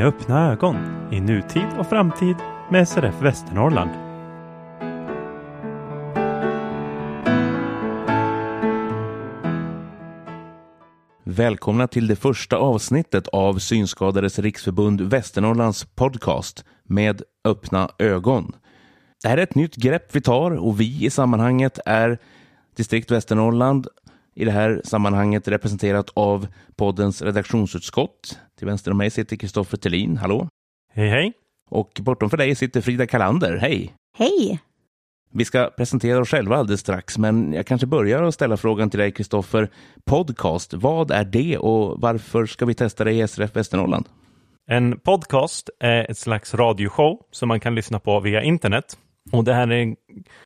Med öppna ögon i nutid och framtid med SRF Västernorrland. Välkomna till det första avsnittet av Synskadades riksförbund Västernorrlands podcast med öppna ögon. Det här är ett nytt grepp vi tar och vi i sammanhanget är distrikt Västernorrland i det här sammanhanget representerat av poddens redaktionsutskott. Till vänster om mig sitter Kristoffer Tellin, hallå! Hej hej! Och bortom för dig sitter Frida Kalander, hej! Hej! Vi ska presentera oss själva alldeles strax, men jag kanske börjar att ställa frågan till dig, Kristoffer. Podcast, vad är det och varför ska vi testa det i SRF Västernorrland? En podcast är ett slags radioshow som man kan lyssna på via internet. Och det här är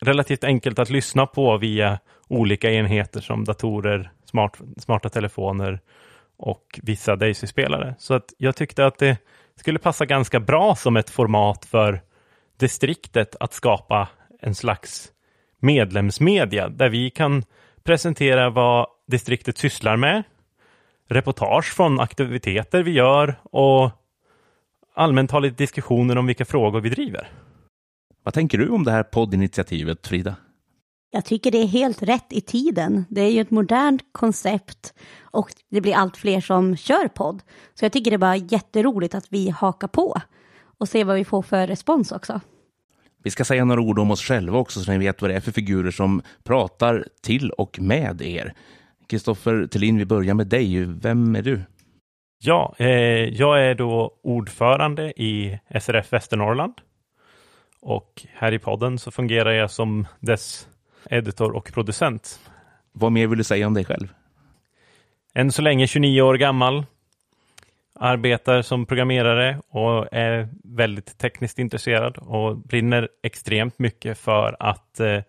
relativt enkelt att lyssna på via olika enheter som datorer, smart, smarta telefoner och vissa Daisy-spelare. Så att jag tyckte att det skulle passa ganska bra som ett format för distriktet att skapa en slags medlemsmedia där vi kan presentera vad distriktet sysslar med, reportage från aktiviteter vi gör och allmänt ha lite diskussioner om vilka frågor vi driver. Vad tänker du om det här poddinitiativet, Frida? Jag tycker det är helt rätt i tiden. Det är ju ett modernt koncept och det blir allt fler som kör podd. Så jag tycker det är bara jätteroligt att vi hakar på och ser vad vi får för respons också. Vi ska säga några ord om oss själva också så ni vet vad det är för figurer som pratar till och med er. Kristoffer Thelin, vi börjar med dig. Vem är du? Ja, eh, jag är då ordförande i SRF Västernorrland. Och här i podden så fungerar jag som dess editor och producent. Vad mer vill du säga om dig själv? Än så länge 29 år gammal. Arbetar som programmerare och är väldigt tekniskt intresserad och brinner extremt mycket för att eh,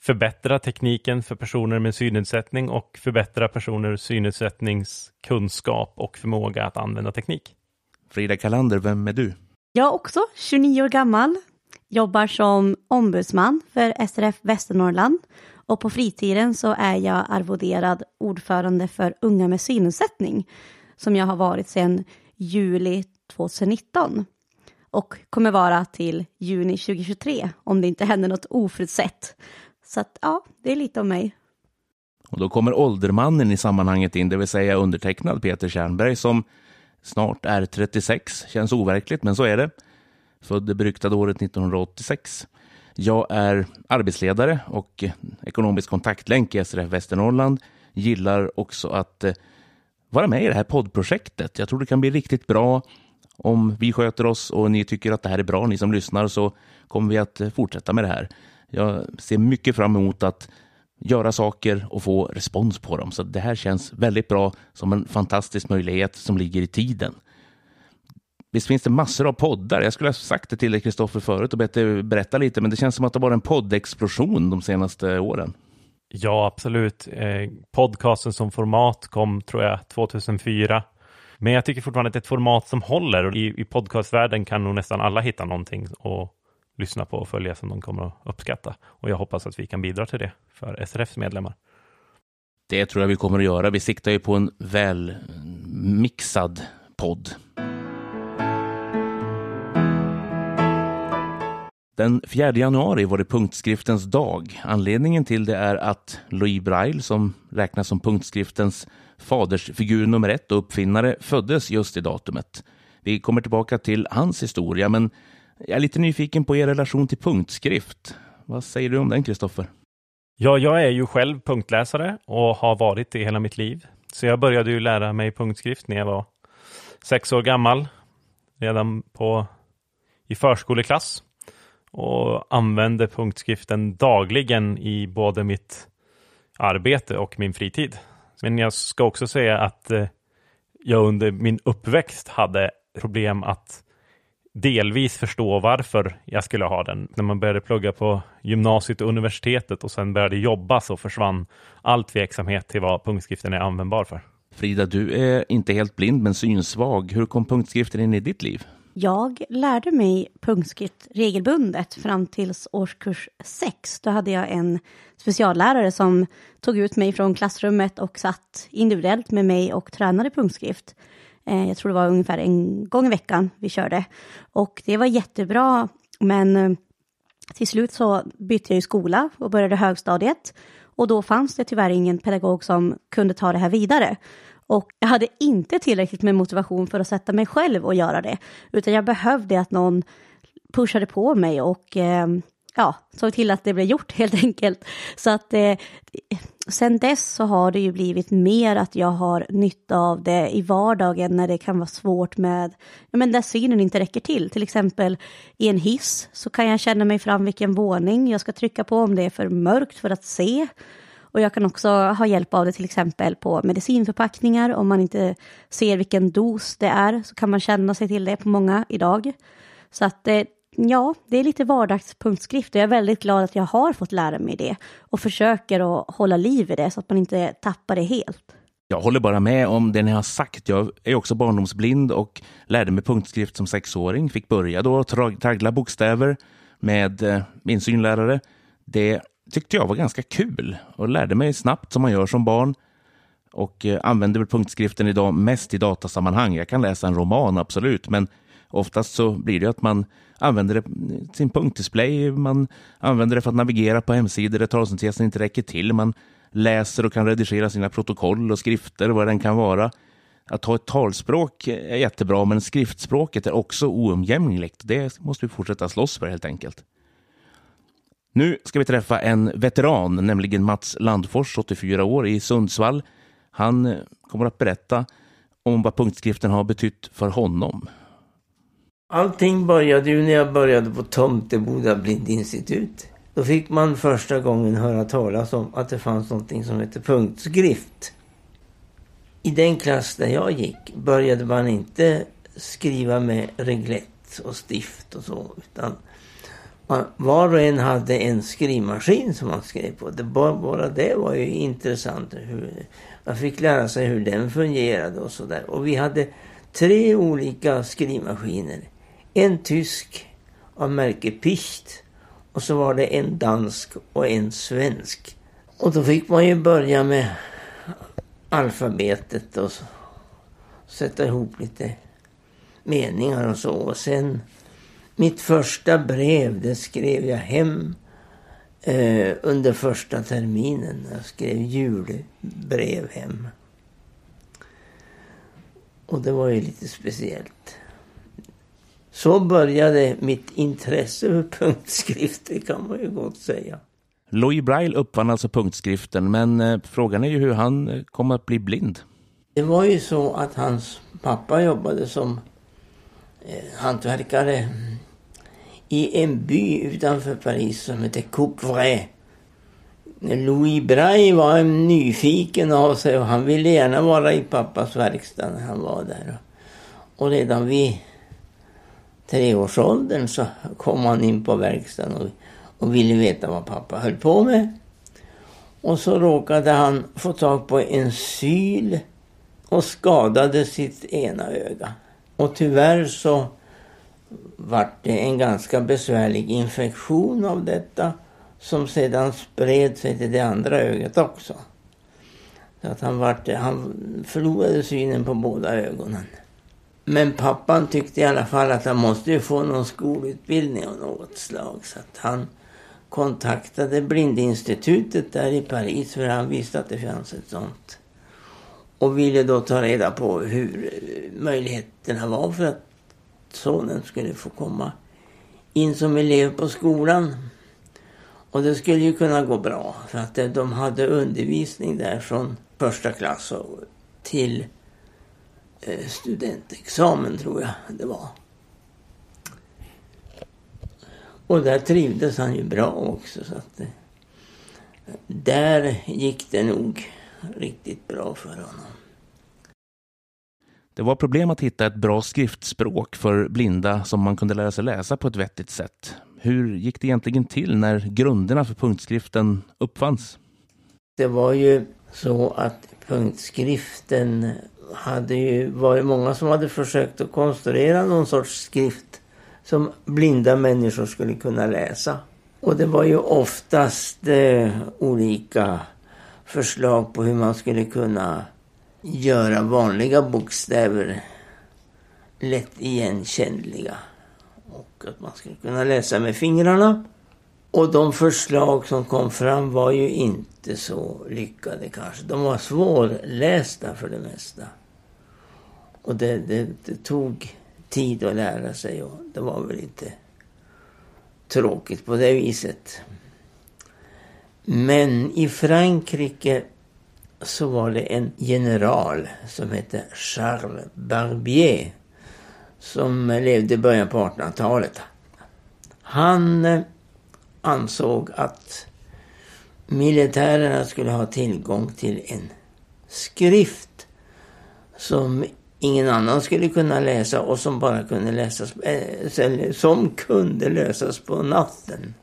förbättra tekniken för personer med synnedsättning och förbättra personers synnedsättningskunskap och förmåga att använda teknik. Frida Kalander, vem är du? Jag är också 29 år gammal, jobbar som ombudsman för SRF Västernorrland och på fritiden så är jag arvoderad ordförande för Unga med synnedsättning som jag har varit sedan juli 2019 och kommer vara till juni 2023 om det inte händer något oförutsett. Så att ja, det är lite om mig. Och då kommer åldermannen i sammanhanget in, det vill säga undertecknad Peter Kärnberg som snart är 36. Känns overkligt, men så är det. Född det beryktade året 1986. Jag är arbetsledare och ekonomisk kontaktlänk i SRF Västernorrland. Gillar också att eh, vara med i det här poddprojektet. Jag tror det kan bli riktigt bra. Om vi sköter oss och ni tycker att det här är bra, ni som lyssnar, så kommer vi att eh, fortsätta med det här. Jag ser mycket fram emot att göra saker och få respons på dem. Så det här känns väldigt bra som en fantastisk möjlighet som ligger i tiden. Visst finns det massor av poddar. Jag skulle ha sagt det till dig Kristoffer förut och bett dig berätta lite, men det känns som att det var en poddexplosion de senaste åren. Ja, absolut. Eh, podcasten som format kom, tror jag, 2004. Men jag tycker fortfarande att det är ett format som håller och i, i podcastvärlden kan nog nästan alla hitta någonting och lyssna på och följa som de kommer att uppskatta. Och jag hoppas att vi kan bidra till det för SRFs medlemmar. Det tror jag vi kommer att göra. Vi siktar ju på en väl mixad podd. Den 4 januari var det punktskriftens dag. Anledningen till det är att Louis Braille, som räknas som punktskriftens fadersfigur nummer ett och uppfinnare, föddes just i datumet. Vi kommer tillbaka till hans historia, men jag är lite nyfiken på er relation till punktskrift. Vad säger du om den, Kristoffer? Ja, jag är ju själv punktläsare och har varit det hela mitt liv. Så jag började ju lära mig punktskrift när jag var sex år gammal, redan på, i förskoleklass och använde punktskriften dagligen i både mitt arbete och min fritid. Men jag ska också säga att eh, jag under min uppväxt hade problem att delvis förstå varför jag skulle ha den. När man började plugga på gymnasiet och universitetet och sen började jobba så försvann all tveksamhet till vad punktskriften är användbar för. Frida, du är inte helt blind men synsvag. Hur kom punktskriften in i ditt liv? Jag lärde mig punktskrift regelbundet fram tills årskurs 6. Då hade jag en speciallärare som tog ut mig från klassrummet och satt individuellt med mig och tränade punktskrift. Eh, jag tror det var ungefär en gång i veckan vi körde. Och det var jättebra, men eh, till slut så bytte jag ju skola och började högstadiet. Och då fanns det tyvärr ingen pedagog som kunde ta det här vidare. Och jag hade inte tillräckligt med motivation för att sätta mig själv och göra det. Utan jag behövde att någon pushade på mig och eh, ja, såg till att det blev gjort helt enkelt. Så att eh, sen dess så har det ju blivit mer att jag har nytta av det i vardagen när det kan vara svårt med, ja men där synen inte räcker till. Till exempel i en hiss så kan jag känna mig fram vilken våning jag ska trycka på om det är för mörkt för att se. Och jag kan också ha hjälp av det till exempel på medicinförpackningar. Om man inte ser vilken dos det är så kan man känna sig till det på många idag. Så att eh, ja, det är lite vardagspunktskrift och jag är väldigt glad att jag har fått lära mig det och försöker att hålla liv i det så att man inte tappar det helt. Jag håller bara med om det ni har sagt. Jag är också barndomsblind och lärde mig punktskrift som sexåring. Fick börja då traggla bokstäver med eh, min synlärare. Det tyckte jag var ganska kul och lärde mig snabbt som man gör som barn och eh, använder väl punktskriften idag mest i datasammanhang. Jag kan läsa en roman, absolut, men oftast så blir det att man använder det, eh, sin punktdisplay, man använder det för att navigera på hemsidor där talsyntesen inte räcker till. Man läser och kan redigera sina protokoll och skrifter, vad den kan vara. Att ha ett talspråk är jättebra, men skriftspråket är också oumgängligt. Det måste vi fortsätta slåss för helt enkelt. Nu ska vi träffa en veteran, nämligen Mats Landfors, 84 år, i Sundsvall. Han eh, kommer att berätta om vad punktskriften har betytt för honom. Allting började ju när jag började på Tomteboda blindinstitut. Då fick man första gången höra talas om att det fanns någonting som hette punktskrift. I den klass där jag gick började man inte skriva med reglett och stift och så, utan man, var och en hade en skrivmaskin som man skrev på. Det, bara, bara det var ju intressant. Hur, man fick lära sig hur den fungerade och sådär. Och vi hade tre olika skrivmaskiner. En tysk av märke Picht och så var det en dansk och en svensk. Och då fick man ju börja med alfabetet och sätta ihop lite meningar och så. Och sen mitt första brev, det skrev jag hem eh, under första terminen. Jag skrev julbrev hem. Och det var ju lite speciellt. Så började mitt intresse för punktskrifter kan man ju gott säga. Louis Braille uppfann alltså punktskriften, men eh, frågan är ju hur han eh, kom att bli blind. Det var ju så att hans pappa jobbade som eh, hantverkare i en by utanför Paris som heter Coupvray. Louis Braille var nyfiken av sig och han ville gärna vara i pappas verkstad när han var där. Och redan vid treårsåldern så kom han in på verkstaden och, och ville veta vad pappa höll på med. Och så råkade han få tag på en syl och skadade sitt ena öga. Och tyvärr så vart det en ganska besvärlig infektion av detta som sedan spred sig till det andra ögat också. Så att han, vart, han förlorade synen på båda ögonen. Men pappan tyckte i alla fall att han måste ju få någon skolutbildning av något slag. Så att han kontaktade Blindinstitutet där i Paris för han visste att det fanns ett sånt. Och ville då ta reda på hur möjligheterna var för att sonen skulle få komma in som elev på skolan. Och det skulle ju kunna gå bra för att eh, de hade undervisning där från första klass till eh, studentexamen tror jag det var. Och där trivdes han ju bra också. Så att, eh, där gick det nog riktigt bra för honom. Det var problem att hitta ett bra skriftspråk för blinda som man kunde lära sig läsa på ett vettigt sätt. Hur gick det egentligen till när grunderna för punktskriften uppfanns? Det var ju så att punktskriften hade ju varit många som hade försökt att konstruera någon sorts skrift som blinda människor skulle kunna läsa. Och det var ju oftast eh, olika förslag på hur man skulle kunna göra vanliga bokstäver lätt igenkännliga. Och att man skulle kunna läsa med fingrarna. Och de förslag som kom fram var ju inte så lyckade kanske. De var svårlästa för det mesta. Och det, det, det tog tid att lära sig och det var väl inte tråkigt på det viset. Men i Frankrike så var det en general som hette Charles Barbier som levde i början på 1800-talet. Han eh, ansåg att militärerna skulle ha tillgång till en skrift som ingen annan skulle kunna läsa och som bara kunde läsas, eh, som kunde läsas på natten.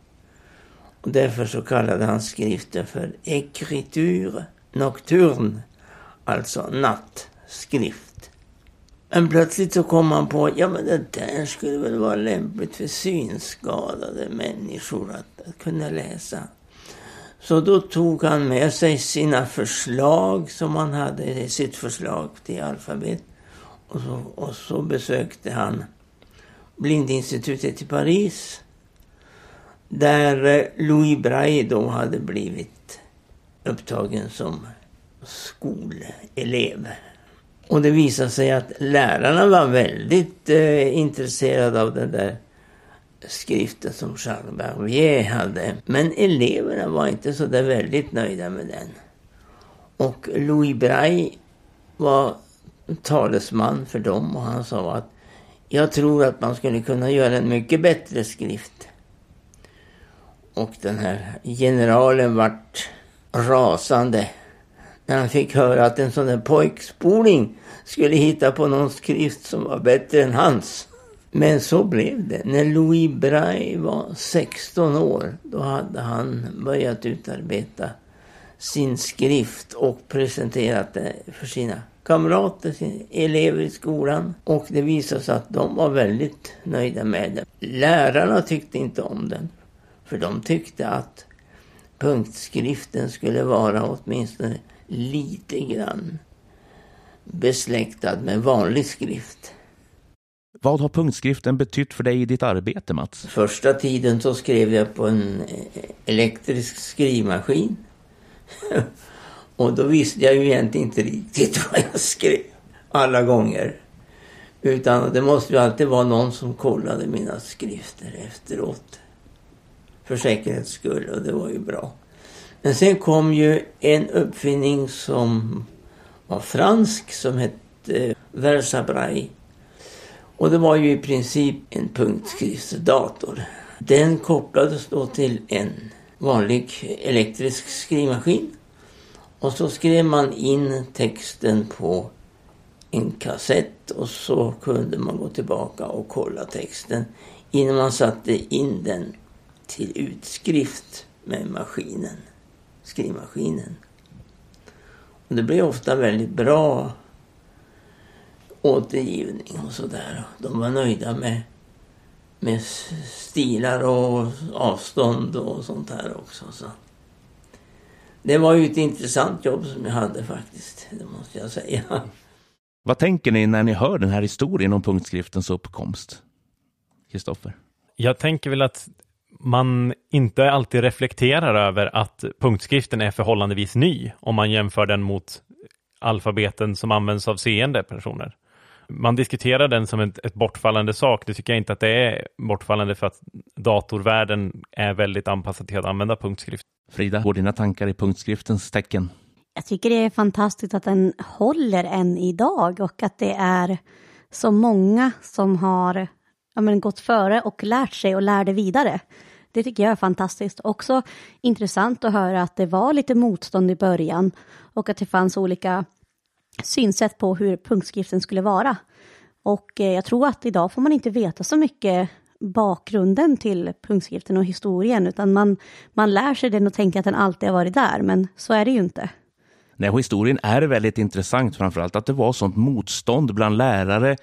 Och därför så kallade han skriften för Écriture Nocturne, alltså nattskrift. Men plötsligt så kom han på, ja men det där skulle väl vara lämpligt för synskadade människor att, att kunna läsa. Så då tog han med sig sina förslag som han hade, sitt förslag till alfabet. Och så, och så besökte han Blindinstitutet i Paris. Där eh, Louis Braille då hade blivit upptagen som skolelev. Och det visade sig att lärarna var väldigt eh, intresserade av den där skriften som Charles Barbier hade. Men eleverna var inte så där väldigt nöjda med den. Och Louis Braille var talesman för dem och han sa att jag tror att man skulle kunna göra en mycket bättre skrift. Och den här generalen vart rasande när han fick höra att en sån där pojkspoling skulle hitta på någon skrift som var bättre än hans. Men så blev det. När Louis Braille var 16 år, då hade han börjat utarbeta sin skrift och presenterat det för sina kamrater, sina elever i skolan. Och det visade sig att de var väldigt nöjda med den. Lärarna tyckte inte om den. För de tyckte att punktskriften skulle vara åtminstone lite grann besläktad med vanlig skrift. Vad har punktskriften betytt för dig i ditt arbete, Mats? Första tiden så skrev jag på en elektrisk skrivmaskin. Och då visste jag ju egentligen inte riktigt vad jag skrev alla gånger. Utan det måste ju alltid vara någon som kollade mina skrifter efteråt. För säkerhets skull och det var ju bra. Men sen kom ju en uppfinning som var fransk som hette eh, Versabray. Och det var ju i princip en punktskriftsdator. Den kopplades då till en vanlig elektrisk skrivmaskin. Och så skrev man in texten på en kassett och så kunde man gå tillbaka och kolla texten innan man satte in den till utskrift med maskinen, skrivmaskinen. Och det blev ofta väldigt bra återgivning och sådär. De var nöjda med, med stilar och avstånd och sånt här också. Så. Det var ju ett intressant jobb som jag hade faktiskt, det måste jag säga. Vad tänker ni när ni hör den här historien om punktskriftens uppkomst? Kristoffer? Jag tänker väl att man inte alltid reflekterar över att punktskriften är förhållandevis ny om man jämför den mot alfabeten som används av seende personer. Man diskuterar den som ett, ett bortfallande sak. Det tycker jag inte att det är bortfallande för att datorvärlden är väldigt anpassad till att använda punktskrift. Frida, går dina tankar i punktskriftens tecken? Jag tycker det är fantastiskt att den håller än idag och att det är så många som har ja, men, gått före och lärt sig och lär det vidare. Det tycker jag är fantastiskt. Också intressant att höra att det var lite motstånd i början och att det fanns olika synsätt på hur punktskriften skulle vara. Och eh, jag tror att idag får man inte veta så mycket bakgrunden till punktskriften och historien, utan man, man lär sig den och tänker att den alltid har varit där, men så är det ju inte. Nej, historien är väldigt intressant, framförallt att det var sånt motstånd bland lärare,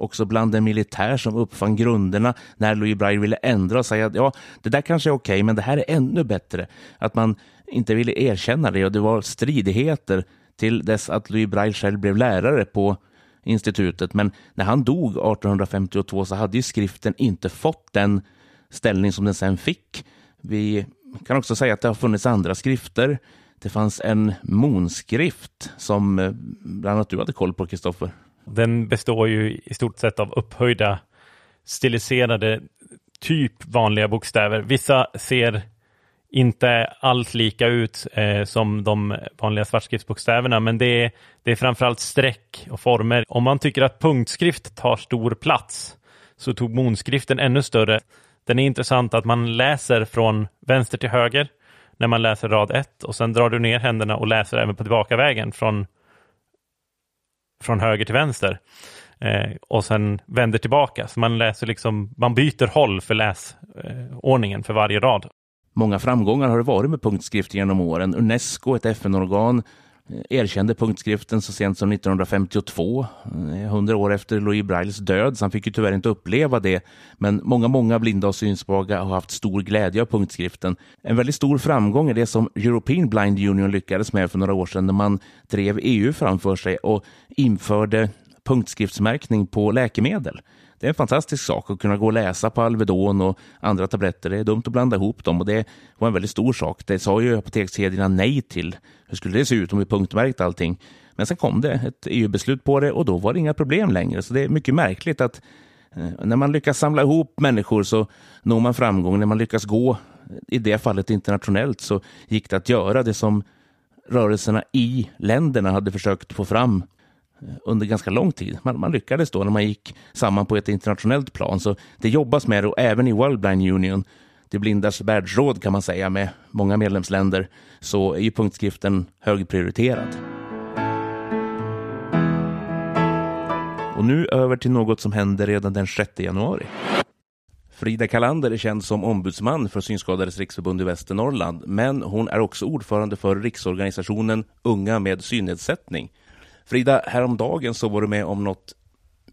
också bland den militär som uppfann grunderna när Louis Braille ville ändra och säga att ja, det där kanske är okej, okay, men det här är ännu bättre. Att man inte ville erkänna det och det var stridigheter till dess att Louis Braille själv blev lärare på institutet. Men när han dog 1852 så hade ju skriften inte fått den ställning som den sen fick. Vi kan också säga att det har funnits andra skrifter. Det fanns en monskrift som eh, bland annat du hade koll på, Kristoffer. Den består ju i stort sett av upphöjda stiliserade typ vanliga bokstäver. Vissa ser inte alls lika ut eh, som de vanliga svartskriftsbokstäverna, men det är, det är framförallt streck och former. Om man tycker att punktskrift tar stor plats så tog monskriften ännu större. Den är intressant att man läser från vänster till höger när man läser rad 1 och sen drar du ner händerna och läser även på tillbakavägen från, från höger till vänster. Eh, och sen vänder tillbaka. Så man läser liksom, man byter håll för läsordningen eh, för varje rad. Många framgångar har det varit med punktskrift genom åren. Unesco, ett FN-organ, Eh, erkände punktskriften så sent som 1952, eh, hundra år efter Louis Brailles död, så han fick ju tyvärr inte uppleva det. Men många, många blinda och synsvaga har haft stor glädje av punktskriften. En väldigt stor framgång är det som European Blind Union lyckades med för några år sedan när man drev EU framför sig och införde punktskriftsmärkning på läkemedel. Det är en fantastisk sak att kunna gå och läsa på Alvedon och andra tabletter. Det är dumt att blanda ihop dem och det var en väldigt stor sak. Det sa ju apotekskedjorna nej till. Hur skulle det se ut om vi punktmärkte allting? Men sen kom det ett EU-beslut på det och då var det inga problem längre. Så det är mycket märkligt att eh, när man lyckas samla ihop människor så når man framgång. När man lyckas gå, i det fallet internationellt, så gick det att göra det som rörelserna i länderna hade försökt få fram Eh, under ganska lång tid. Man, man, lyckades då när man gick samman på ett internationellt plan. Så det jobbas med det och även i World Blind Union, det blindas världsråd kan man säga med många medlemsländer, så är ju punktskriften högprioriterad. Och nu över till något som händer redan den 6 januari. Frida Kalander är känd som ombudsman för Synskadades riksförbund i Västernorrland, men hon är också ordförande för riksorganisationen Unga med synnedsättning Frida, häromdagen så var du med om något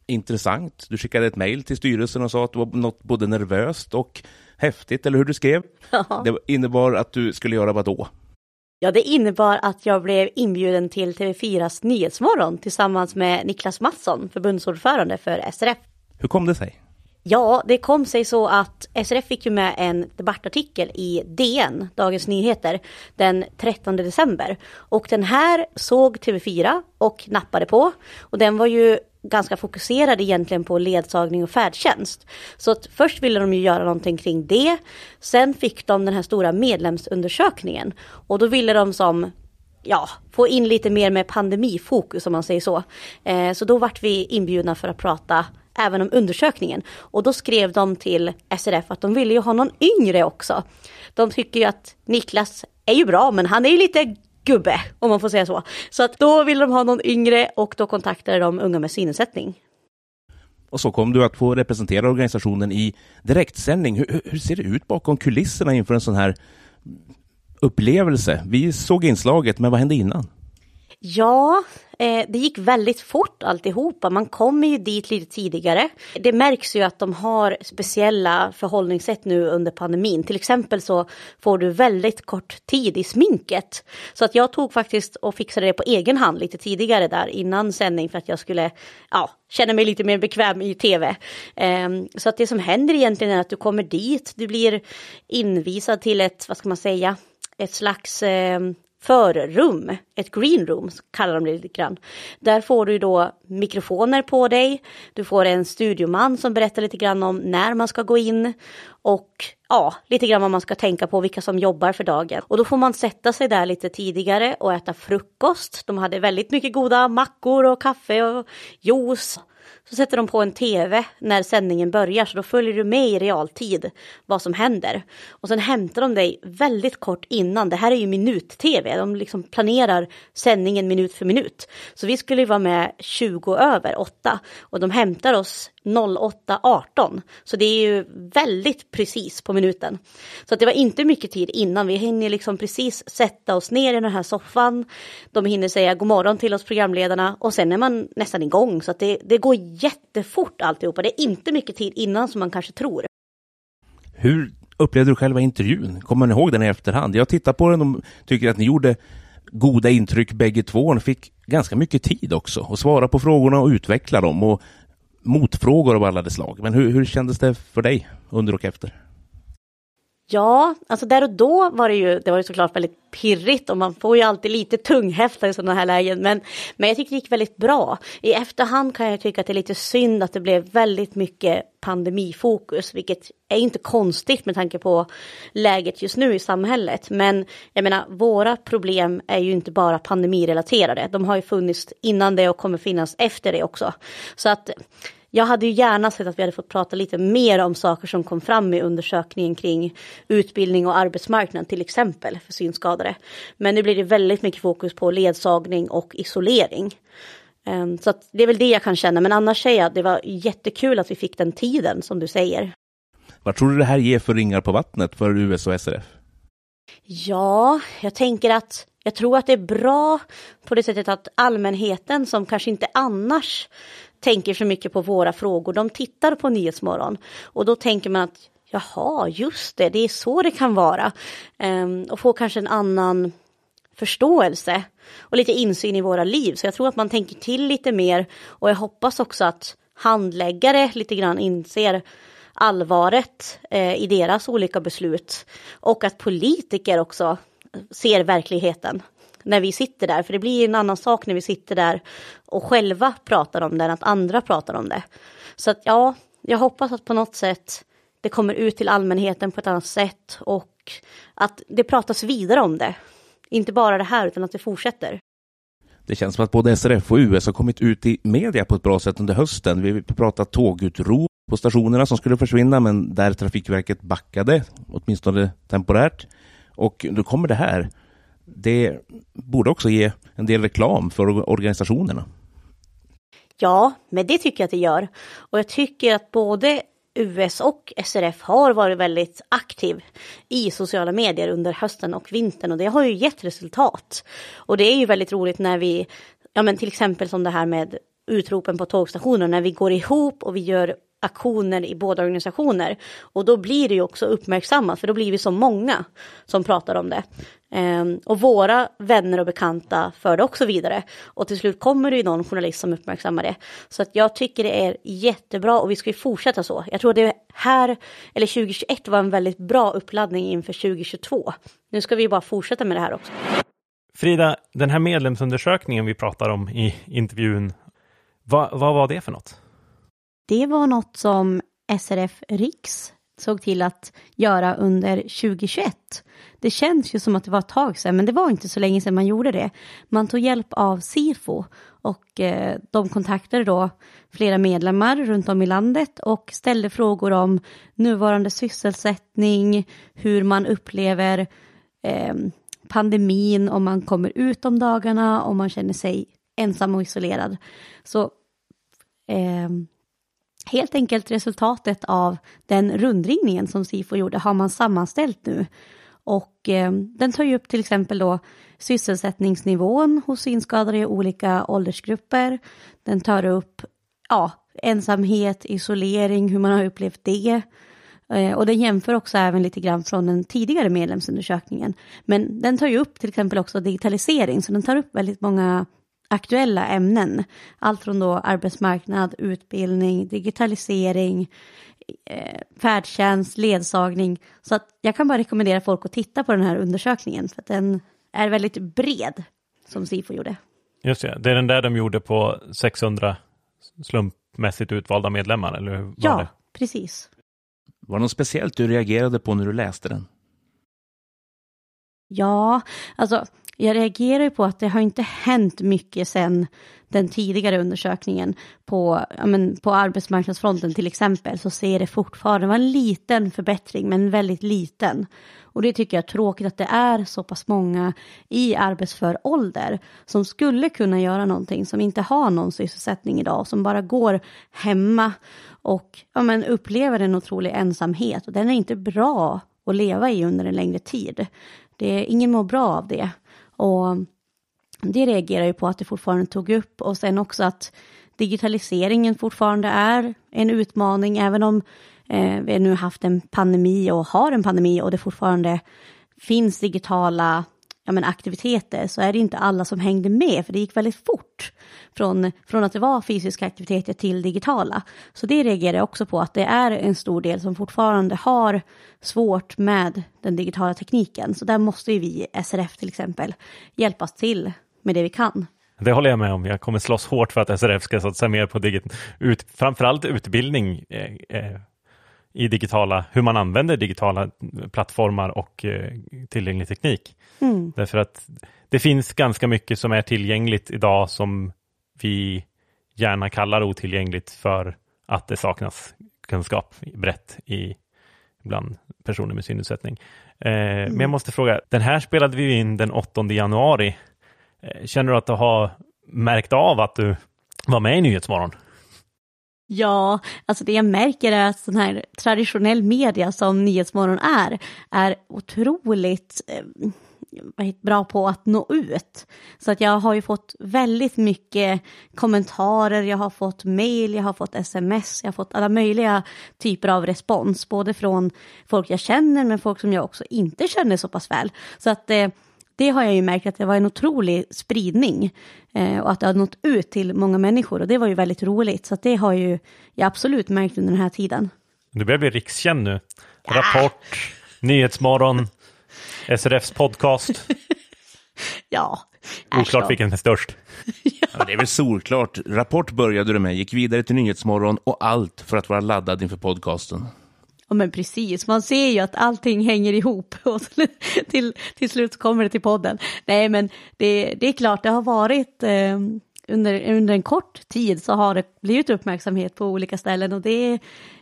intressant. Du skickade ett mejl till styrelsen och sa att det var något både nervöst och häftigt, eller hur du skrev? Ja. Det innebar att du skulle göra vad då? Ja, det innebar att jag blev inbjuden till TV4s Nyhetsmorgon tillsammans med Niklas Mattsson, förbundsordförande för SRF. Hur kom det sig? Ja, det kom sig så att SRF fick ju med en debattartikel i DN, Dagens Nyheter, den 13 december. Och den här såg TV4 och nappade på. Och den var ju ganska fokuserad egentligen på ledsagning och färdtjänst. Så att först ville de ju göra någonting kring det. Sen fick de den här stora medlemsundersökningen. Och då ville de som ja, få in lite mer med pandemifokus om man säger så. Eh, så då vart vi inbjudna för att prata även om undersökningen. Och då skrev de till SRF att de ville ju ha någon yngre också. De tycker ju att Niklas är ju bra, men han är ju lite gubbe, om man får säga så. Så att då ville de ha någon yngre och då kontaktade de unga med synnedsättning. Och så kom du att få representera organisationen i direktsändning. Hur, hur ser det ut bakom kulisserna inför en sån här upplevelse? Vi såg inslaget, men vad hände innan? Ja, eh, det gick väldigt fort alltihopa. Man kommer ju dit lite tidigare. Det märks ju att de har speciella förhållningssätt nu under pandemin. Till exempel så får du väldigt kort tid i sminket. Så att jag tog faktiskt och fixade det på egen hand lite tidigare där innan sändning för att jag skulle ja, känna mig lite mer bekväm i tv. Eh, så att det som händer egentligen är att du kommer dit, du blir invisad till ett, vad ska man säga, ett slags eh, förrum, ett green room kallar de det lite grann. Där får du då mikrofoner på dig, du får en studioman som berättar lite grann om när man ska gå in och ja, lite grann vad man ska tänka på, vilka som jobbar för dagen. Och då får man sätta sig där lite tidigare och äta frukost. De hade väldigt mycket goda mackor och kaffe och juice. Så sätter de på en tv när sändningen börjar så då följer du med i realtid vad som händer. Och sen hämtar de dig väldigt kort innan. Det här är ju minut-tv. De liksom planerar sändningen minut för minut. Så vi skulle vara med 20 över 8 och de hämtar oss 08.18. Så det är ju väldigt precis på minuten. Så att det var inte mycket tid innan. Vi hinner liksom precis sätta oss ner i den här soffan. De hinner säga god morgon till oss programledarna och sen är man nästan igång. Så att det, det går jättefort alltihopa. Det är inte mycket tid innan som man kanske tror. Hur upplevde du själva intervjun? Kommer ni ihåg den i efterhand? Jag tittar på den och tycker att ni gjorde goda intryck bägge två. Ni fick ganska mycket tid också att svara på frågorna och utveckla dem och motfrågor av alla de slag. Men hur, hur kändes det för dig under och efter? Ja, alltså där och då var det ju, det var ju såklart väldigt pirrigt och man får ju alltid lite tunghäfta i sådana här lägen. Men, men jag tycker det gick väldigt bra. I efterhand kan jag tycka att det är lite synd att det blev väldigt mycket pandemifokus, vilket är inte konstigt med tanke på läget just nu i samhället. Men jag menar, våra problem är ju inte bara pandemirelaterade. De har ju funnits innan det och kommer finnas efter det också. Så att jag hade ju gärna sett att vi hade fått prata lite mer om saker som kom fram i undersökningen kring utbildning och arbetsmarknad till exempel för synskadade. Men nu blir det väldigt mycket fokus på ledsagning och isolering. Ehm, så det är väl det jag kan känna, men annars säger jag att det var jättekul att vi fick den tiden som du säger. Vad tror du det här ger för ringar på vattnet för US och SRF? Ja, jag tänker att jag tror att det är bra på det sättet att allmänheten som kanske inte annars tänker så mycket på våra frågor. De tittar på Nyhetsmorgon och då tänker man att jaha, just det, det är så det kan vara. Um, och få kanske en annan förståelse och lite insyn i våra liv. Så jag tror att man tänker till lite mer och jag hoppas också att handläggare lite grann inser allvaret eh, i deras olika beslut och att politiker också ser verkligheten när vi sitter där. För det blir en annan sak när vi sitter där och själva pratar om det än att andra pratar om det. Så att ja, jag hoppas att på något sätt det kommer ut till allmänheten på ett annat sätt och att det pratas vidare om det. Inte bara det här utan att det fortsätter. Det känns som att både SRF och US har kommit ut i media på ett bra sätt under hösten. Vi pratat tågutrop på stationerna som skulle försvinna, men där Trafikverket backade, åtminstone temporärt. Och då kommer det här det borde också ge en del reklam för organisationerna. Ja, men det tycker jag att det gör. Och jag tycker att både US och SRF har varit väldigt aktiv i sociala medier under hösten och vintern och det har ju gett resultat. Och det är ju väldigt roligt när vi, ja men till exempel som det här med utropen på tågstationer, när vi går ihop och vi gör aktioner i båda organisationer. Och då blir det ju också uppmärksammat, för då blir vi så många som pratar om det. Ehm, och våra vänner och bekanta för det också vidare. Och till slut kommer det ju någon journalist som uppmärksammar det. Så att jag tycker det är jättebra och vi ska ju fortsätta så. Jag tror det här, eller 2021 var en väldigt bra uppladdning inför 2022. Nu ska vi bara fortsätta med det här också. Frida, den här medlemsundersökningen vi pratar om i intervjun, vad, vad var det för något? Det var något som SRF Riks såg till att göra under 2021. Det känns ju som att det var ett tag sedan, men det var inte så länge sedan man gjorde det. Man tog hjälp av SIFO och eh, de kontaktade då flera medlemmar runt om i landet och ställde frågor om nuvarande sysselsättning, hur man upplever eh, pandemin, om man kommer ut om dagarna, om man känner sig ensam och isolerad. Så eh, helt enkelt resultatet av den rundringningen som SIFO gjorde har man sammanställt nu. Och eh, den tar ju upp till exempel då sysselsättningsnivån hos synskadade i olika åldersgrupper. Den tar upp ja, ensamhet, isolering, hur man har upplevt det. Eh, och den jämför också även lite grann från den tidigare medlemsundersökningen. Men den tar ju upp till exempel också digitalisering, så den tar upp väldigt många aktuella ämnen. Allt från då arbetsmarknad, utbildning, digitalisering, eh, färdtjänst, ledsagning. Så att jag kan bara rekommendera folk att titta på den här undersökningen för att den är väldigt bred som SIFO gjorde. Just det, det är den där de gjorde på 600 slumpmässigt utvalda medlemmar, eller hur var ja, det? precis. Var det något speciellt du reagerade på när du läste den? Ja, alltså jag reagerar på att det har inte hänt mycket sedan den tidigare undersökningen på, men, på arbetsmarknadsfronten till exempel så ser det fortfarande, det var en liten förbättring men väldigt liten. Och det tycker jag är tråkigt att det är så pass många i arbetsför ålder som skulle kunna göra någonting som inte har någon sysselsättning idag, som bara går hemma och ja, men, upplever en otrolig ensamhet och den är inte bra att leva i under en längre tid. Det är, ingen mår bra av det. Och det reagerar ju på att det fortfarande tog upp. Och sen också att digitaliseringen fortfarande är en utmaning, även om eh, vi nu haft en pandemi och har en pandemi och det fortfarande finns digitala ja, men aktiviteter så är det inte alla som hängde med, för det gick väldigt fort från, från att det var fysiska aktiviteter till digitala. Så det reagerar jag också på, att det är en stor del som fortfarande har svårt med den digitala tekniken. Så där måste ju vi, SRF till exempel, hjälpas till med det vi kan. Det håller jag med om. Jag kommer slåss hårt för att SRF ska satsa mer på digit ut, framförallt utbildning eh, eh, i digitala, hur man använder digitala plattformar och eh, tillgänglig teknik. Mm. Därför att det finns ganska mycket som är tillgängligt idag som vi gärna kallar otillgängligt för att det saknas kunskap brett i bland personer med synnedsättning. Eh, mm. Men jag måste fråga, den här spelade vi in den 8 januari. Eh, känner du att du har märkt av att du var med i Nyhetsmorgon? Ja, alltså det jag märker är att sån här traditionell media som Nyhetsmorgon är, är otroligt eh, bra på att nå ut. Så att jag har ju fått väldigt mycket kommentarer, jag har fått mail, jag har fått sms, jag har fått alla möjliga typer av respons, både från folk jag känner men folk som jag också inte känner så pass väl. Så att eh, det har jag ju märkt att det var en otrolig spridning eh, och att det har nått ut till många människor och det var ju väldigt roligt. Så det har ju jag absolut märkt under den här tiden. Du börjar bli rikskänd nu. Ja. Rapport, Nyhetsmorgon, SRFs podcast. ja. Oklart vilken är störst. ja. ja. det är väl solklart. Rapport började du med, gick vidare till Nyhetsmorgon och allt för att vara laddad inför podcasten. Ja men precis, man ser ju att allting hänger ihop. Och till, till slut kommer det till podden. Nej men det, det är klart, det har varit eh, under, under en kort tid så har det blivit uppmärksamhet på olika ställen. Och det är,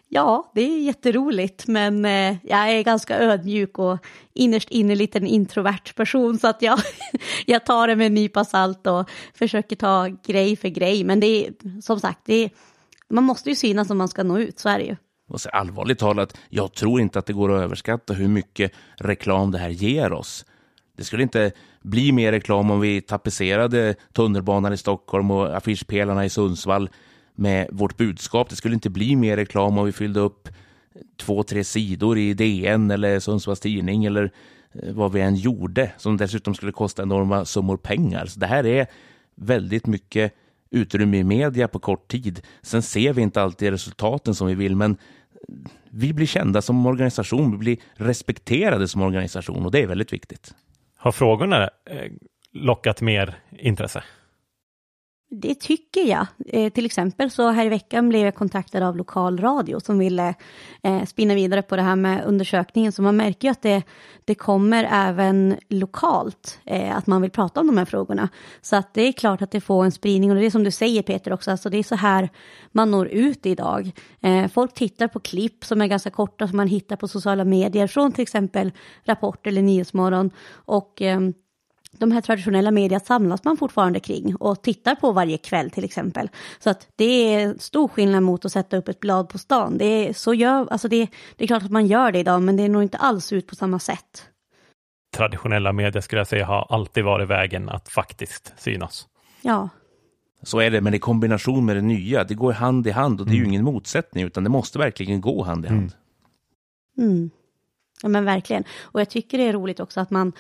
ja, det är jätteroligt. Men eh, jag är ganska ödmjuk och innerst inne lite en introvert person. Så att jag, jag tar det med en nypa salt och försöker ta grej för grej. Men det är som sagt, det är, man måste ju synas om man ska nå ut, så är det ju. Och så allvarligt talat, jag tror inte att det går att överskatta hur mycket reklam det här ger oss. Det skulle inte bli mer reklam om vi tapetserade tunnelbanan i Stockholm och affischpelarna i Sundsvall med vårt budskap. Det skulle inte bli mer reklam om vi fyllde upp två, tre sidor i DN eller Sundsvalls Tidning eller eh, vad vi än gjorde, som dessutom skulle kosta enorma summor pengar. Så det här är väldigt mycket utrymme i media på kort tid. Sen ser vi inte alltid resultaten som vi vill, men vi blir kända som organisation, vi blir respekterade som organisation och det är väldigt viktigt. Har frågorna eh, lockat mer intresse? Det tycker jag. Eh, till exempel så här i veckan blev jag kontaktad av lokalradio som ville eh, spinna vidare på det här med undersökningen. Så man märker ju att det, det kommer även lokalt eh, att man vill prata om de här frågorna. Så att det är klart att det får en spridning och det är som du säger Peter också, alltså det är så här man når ut idag. Eh, folk tittar på klipp som är ganska korta som man hittar på sociala medier från till exempel Rapport eller Nyhetsmorgon och ehm, de här traditionella media samlas man fortfarande kring och tittar på varje kväll till exempel. Så att det är stor skillnad mot att sätta upp ett blad på stan. Det är, så gör, alltså det, det är klart att man gör det idag, men det är nog inte alls ut på samma sätt. Traditionella medier skulle jag säga har alltid varit vägen att faktiskt synas. Ja. Så är det, men i kombination med det nya, det går hand i hand och det är mm. ju ingen motsättning, utan det måste verkligen gå hand i hand. Mm. Mm. Ja men verkligen. Och jag tycker det är roligt också att man,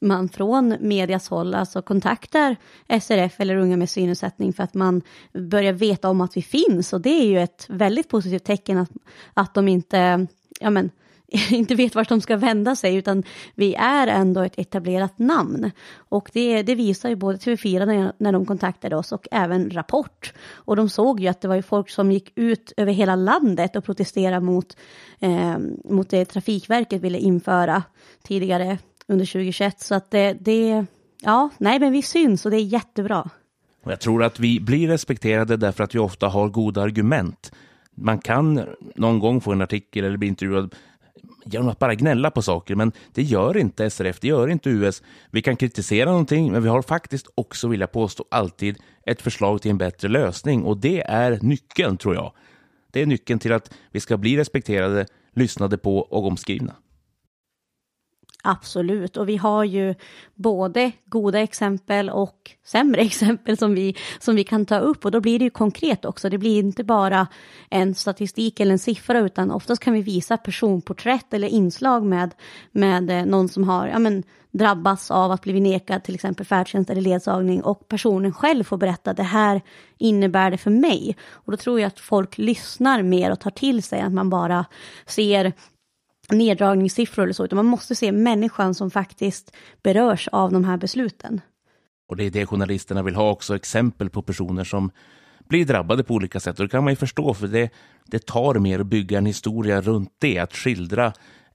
man från medias håll alltså kontaktar SRF eller Unga med synnedsättning för att man börjar veta om att vi finns och det är ju ett väldigt positivt tecken att, att de inte ja men, inte vet vart de ska vända sig utan vi är ändå ett etablerat namn. Och det, det visar ju både TV4 när, när de kontaktade oss och även Rapport. Och de såg ju att det var ju folk som gick ut över hela landet och protesterade mot, eh, mot det Trafikverket ville införa tidigare under 2021. Så att det, det, ja, nej men vi syns och det är jättebra. Och jag tror att vi blir respekterade därför att vi ofta har goda argument. Man kan någon gång få en artikel eller bli intervjuad genom att bara gnälla på saker, men det gör inte SRF, det gör inte US. Vi kan kritisera någonting, men vi har faktiskt också, vill jag påstå, alltid ett förslag till en bättre lösning och det är nyckeln, tror jag. Det är nyckeln till att vi ska bli respekterade, lyssnade på och omskrivna. Absolut, och vi har ju både goda exempel och sämre exempel som vi, som vi kan ta upp och då blir det ju konkret också. Det blir inte bara en statistik eller en siffra utan oftast kan vi visa personporträtt eller inslag med, med eh, någon som har ja, men, drabbats av att bli nekad till exempel färdtjänst eller ledsagning och personen själv får berätta det här innebär det för mig. Och då tror jag att folk lyssnar mer och tar till sig att man bara ser neddragningssiffror eller så, utan man måste se människan som faktiskt berörs av de här besluten. Och det är det journalisterna vill ha också, exempel på personer som blir drabbade på olika sätt. Och det kan man ju förstå, för det, det tar mer att bygga en historia runt det, att skildra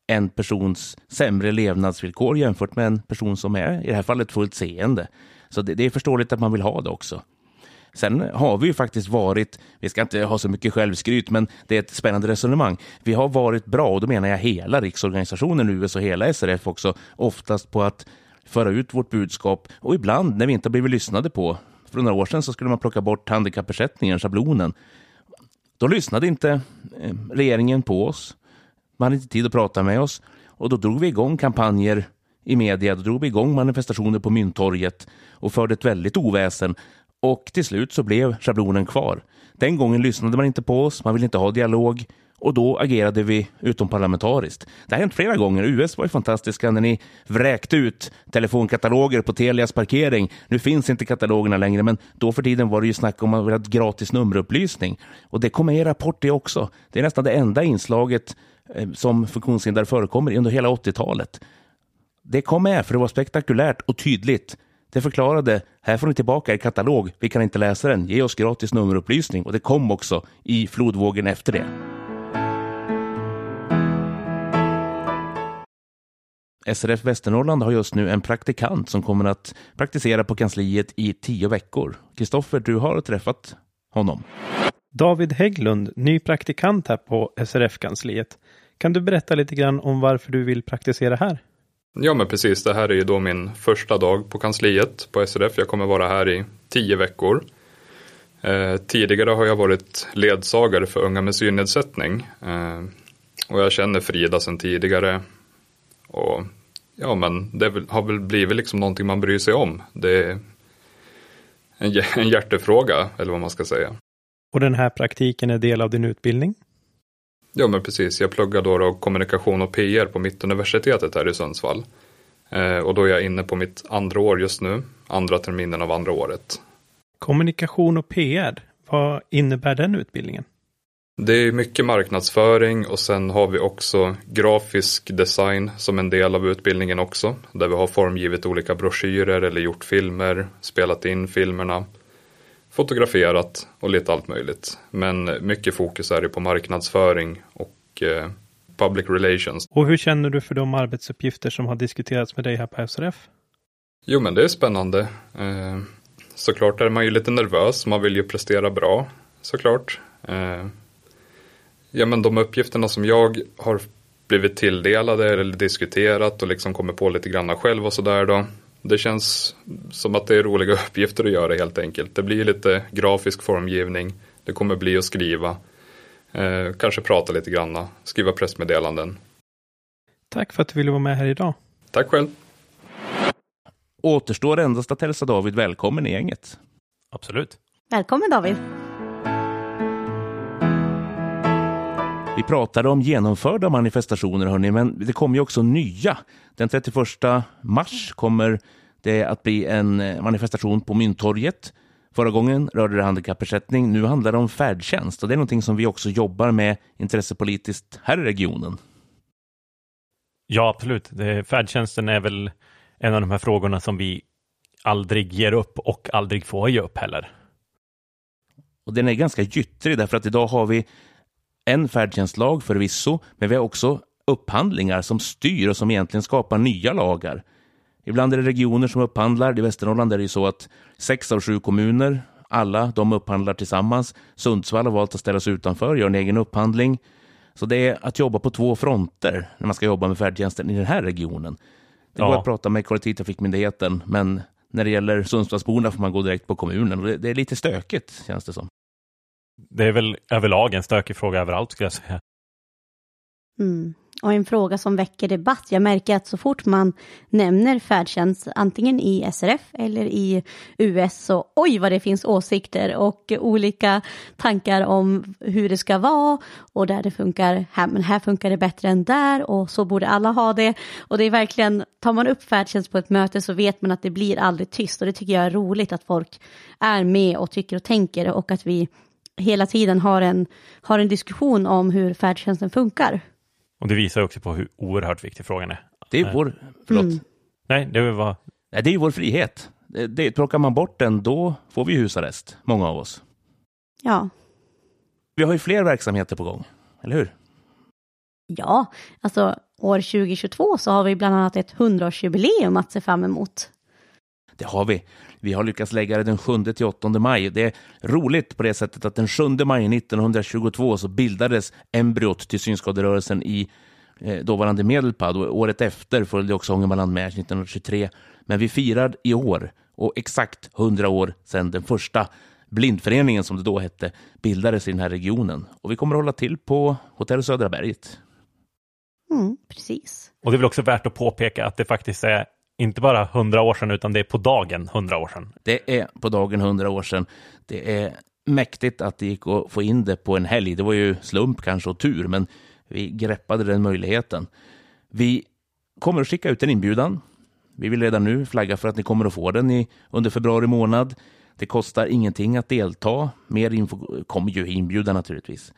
en persons sämre levnadsvillkor jämfört med en person som är, i det här fallet, fullt seende. Så det, det är förståeligt att man vill ha det också. Sen har vi ju faktiskt varit, vi ska inte ha så mycket självskryt, men det är ett spännande resonemang. Vi har varit bra, och då menar jag hela riksorganisationen US och hela SRF också, oftast på att föra ut vårt budskap och ibland när vi inte har blivit lyssnade på. För några år sedan så skulle man plocka bort handikappersättningen, schablonen. Då lyssnade inte eh, regeringen på oss. Man hade inte tid att prata med oss och då drog vi igång kampanjer i media, då drog vi igång manifestationer på Mynttorget och förde ett väldigt oväsen och till slut så blev schablonen kvar. Den gången lyssnade man inte på oss, man ville inte ha dialog och då agerade vi utomparlamentariskt. Det har hänt flera gånger. US var ju fantastiska när ni vräkte ut telefonkataloger på Telias parkering. Nu finns inte katalogerna längre, men då för tiden var det ju snack om att man ha gratis nummerupplysning. Och det kom med i rapport det också. Det är nästan det enda inslaget eh, som funktionshindrade förekommer under hela 80-talet. Det kom med för det var spektakulärt och tydligt. Det förklarade, här får ni tillbaka er katalog, vi kan inte läsa den, ge oss gratis nummerupplysning. Och det kom också i flodvågen efter det. SRF Västernorrland har just nu en praktikant som kommer att praktisera på kansliet i tio veckor. Kristoffer, du har träffat honom. David Hägglund, ny praktikant här på SRF-kansliet. Kan du berätta lite grann om varför du vill praktisera här? Ja, men precis. Det här är ju då min första dag på kansliet på SRF. Jag kommer vara här i tio veckor. Eh, tidigare har jag varit ledsagare för unga med synnedsättning. Eh, och jag känner Frida sedan tidigare. Och ja, men det har väl blivit liksom någonting man bryr sig om. Det är en, en hjärtefråga, eller vad man ska säga. Och den här praktiken är del av din utbildning? Ja, men precis. Jag pluggar då, då kommunikation och PR på Mittuniversitetet här i Sundsvall. Eh, och då är jag inne på mitt andra år just nu, andra terminen av andra året. Kommunikation och PR, vad innebär den utbildningen? Det är mycket marknadsföring och sen har vi också grafisk design som en del av utbildningen också. Där vi har formgivit olika broschyrer eller gjort filmer, spelat in filmerna, fotograferat och lite allt möjligt. Men mycket fokus är det på marknadsföring och eh, public relations. Och hur känner du för de arbetsuppgifter som har diskuterats med dig här på SRF? Jo men det är spännande. Eh, såklart är man ju lite nervös, man vill ju prestera bra såklart. Eh, Ja, men de uppgifterna som jag har blivit tilldelade eller diskuterat och liksom kommer på lite grann själv och sådär då. Det känns som att det är roliga uppgifter att göra helt enkelt. Det blir lite grafisk formgivning. Det kommer bli att skriva. Eh, kanske prata lite grann. Skriva pressmeddelanden. Tack för att du ville vara med här idag. Tack själv. Återstår endast att hälsa David välkommen i gänget. Absolut. Välkommen David. Vi pratade om genomförda manifestationer, hörni, men det kommer ju också nya. Den 31 mars kommer det att bli en eh, manifestation på Mynttorget. Förra gången rörde det handikappersättning. Nu handlar det om färdtjänst och det är någonting som vi också jobbar med intressepolitiskt här i regionen. Ja, absolut. Färdtjänsten är väl en av de här frågorna som vi aldrig ger upp och aldrig får ge upp heller. Och den är ganska gyttrig därför att idag har vi en färdtjänstlag förvisso, men vi har också upphandlingar som styr och som egentligen skapar nya lagar. Ibland är det regioner som upphandlar. I Västernorrland är det ju så att sex av sju kommuner, alla de upphandlar tillsammans. Sundsvall har valt att ställa sig utanför, gör en egen upphandling. Så det är att jobba på två fronter när man ska jobba med färdtjänsten i den här regionen. Det går ja. att prata med kollektivtrafikmyndigheten, men när det gäller Sundsvallsborna får man gå direkt på kommunen. Och det, det är lite stökigt, känns det som. Det är väl överlag en stökig fråga överallt skulle jag säga. Mm. och en fråga som väcker debatt. Jag märker att så fort man nämner färdtjänst, antingen i SRF eller i US, så oj vad det finns åsikter och olika tankar om hur det ska vara och där det funkar här, men här funkar det bättre än där och så borde alla ha det. Och det är verkligen, tar man upp färdtjänst på ett möte så vet man att det blir aldrig tyst och det tycker jag är roligt att folk är med och tycker och tänker och att vi hela tiden har en, har en diskussion om hur färdtjänsten funkar. Och det visar också på hur oerhört viktig frågan är. Det är vår, förlåt. Mm. Nej, det var Nej, det är ju vår frihet. Det, det, plockar man bort den, då får vi husarrest, många av oss. Ja, Vi har ju fler verksamheter på gång, eller hur? ja, alltså år 2022 så har vi bland annat ett 100-årsjubileum att se fram emot. Det har vi. Vi har lyckats lägga det den 7 till 8 maj. Det är roligt på det sättet att den 7 maj 1922 så bildades embryot till synskaderörelsen i eh, dåvarande Medelpad och året efter följde också Ångermanland med 1923. Men vi firar i år och exakt 100 år sedan den första blindföreningen som det då hette bildades i den här regionen. Och vi kommer att hålla till på Hotell Södra berget. Mm, precis. Och det är väl också värt att påpeka att det faktiskt är inte bara 100 år sedan, utan det är på dagen 100 år sedan. Det är på dagen 100 år sedan. Det är mäktigt att det gick att få in det på en helg. Det var ju slump kanske och tur, men vi greppade den möjligheten. Vi kommer att skicka ut en inbjudan. Vi vill redan nu flagga för att ni kommer att få den i, under februari månad. Det kostar ingenting att delta. Mer info kommer ju i inbjudan naturligtvis.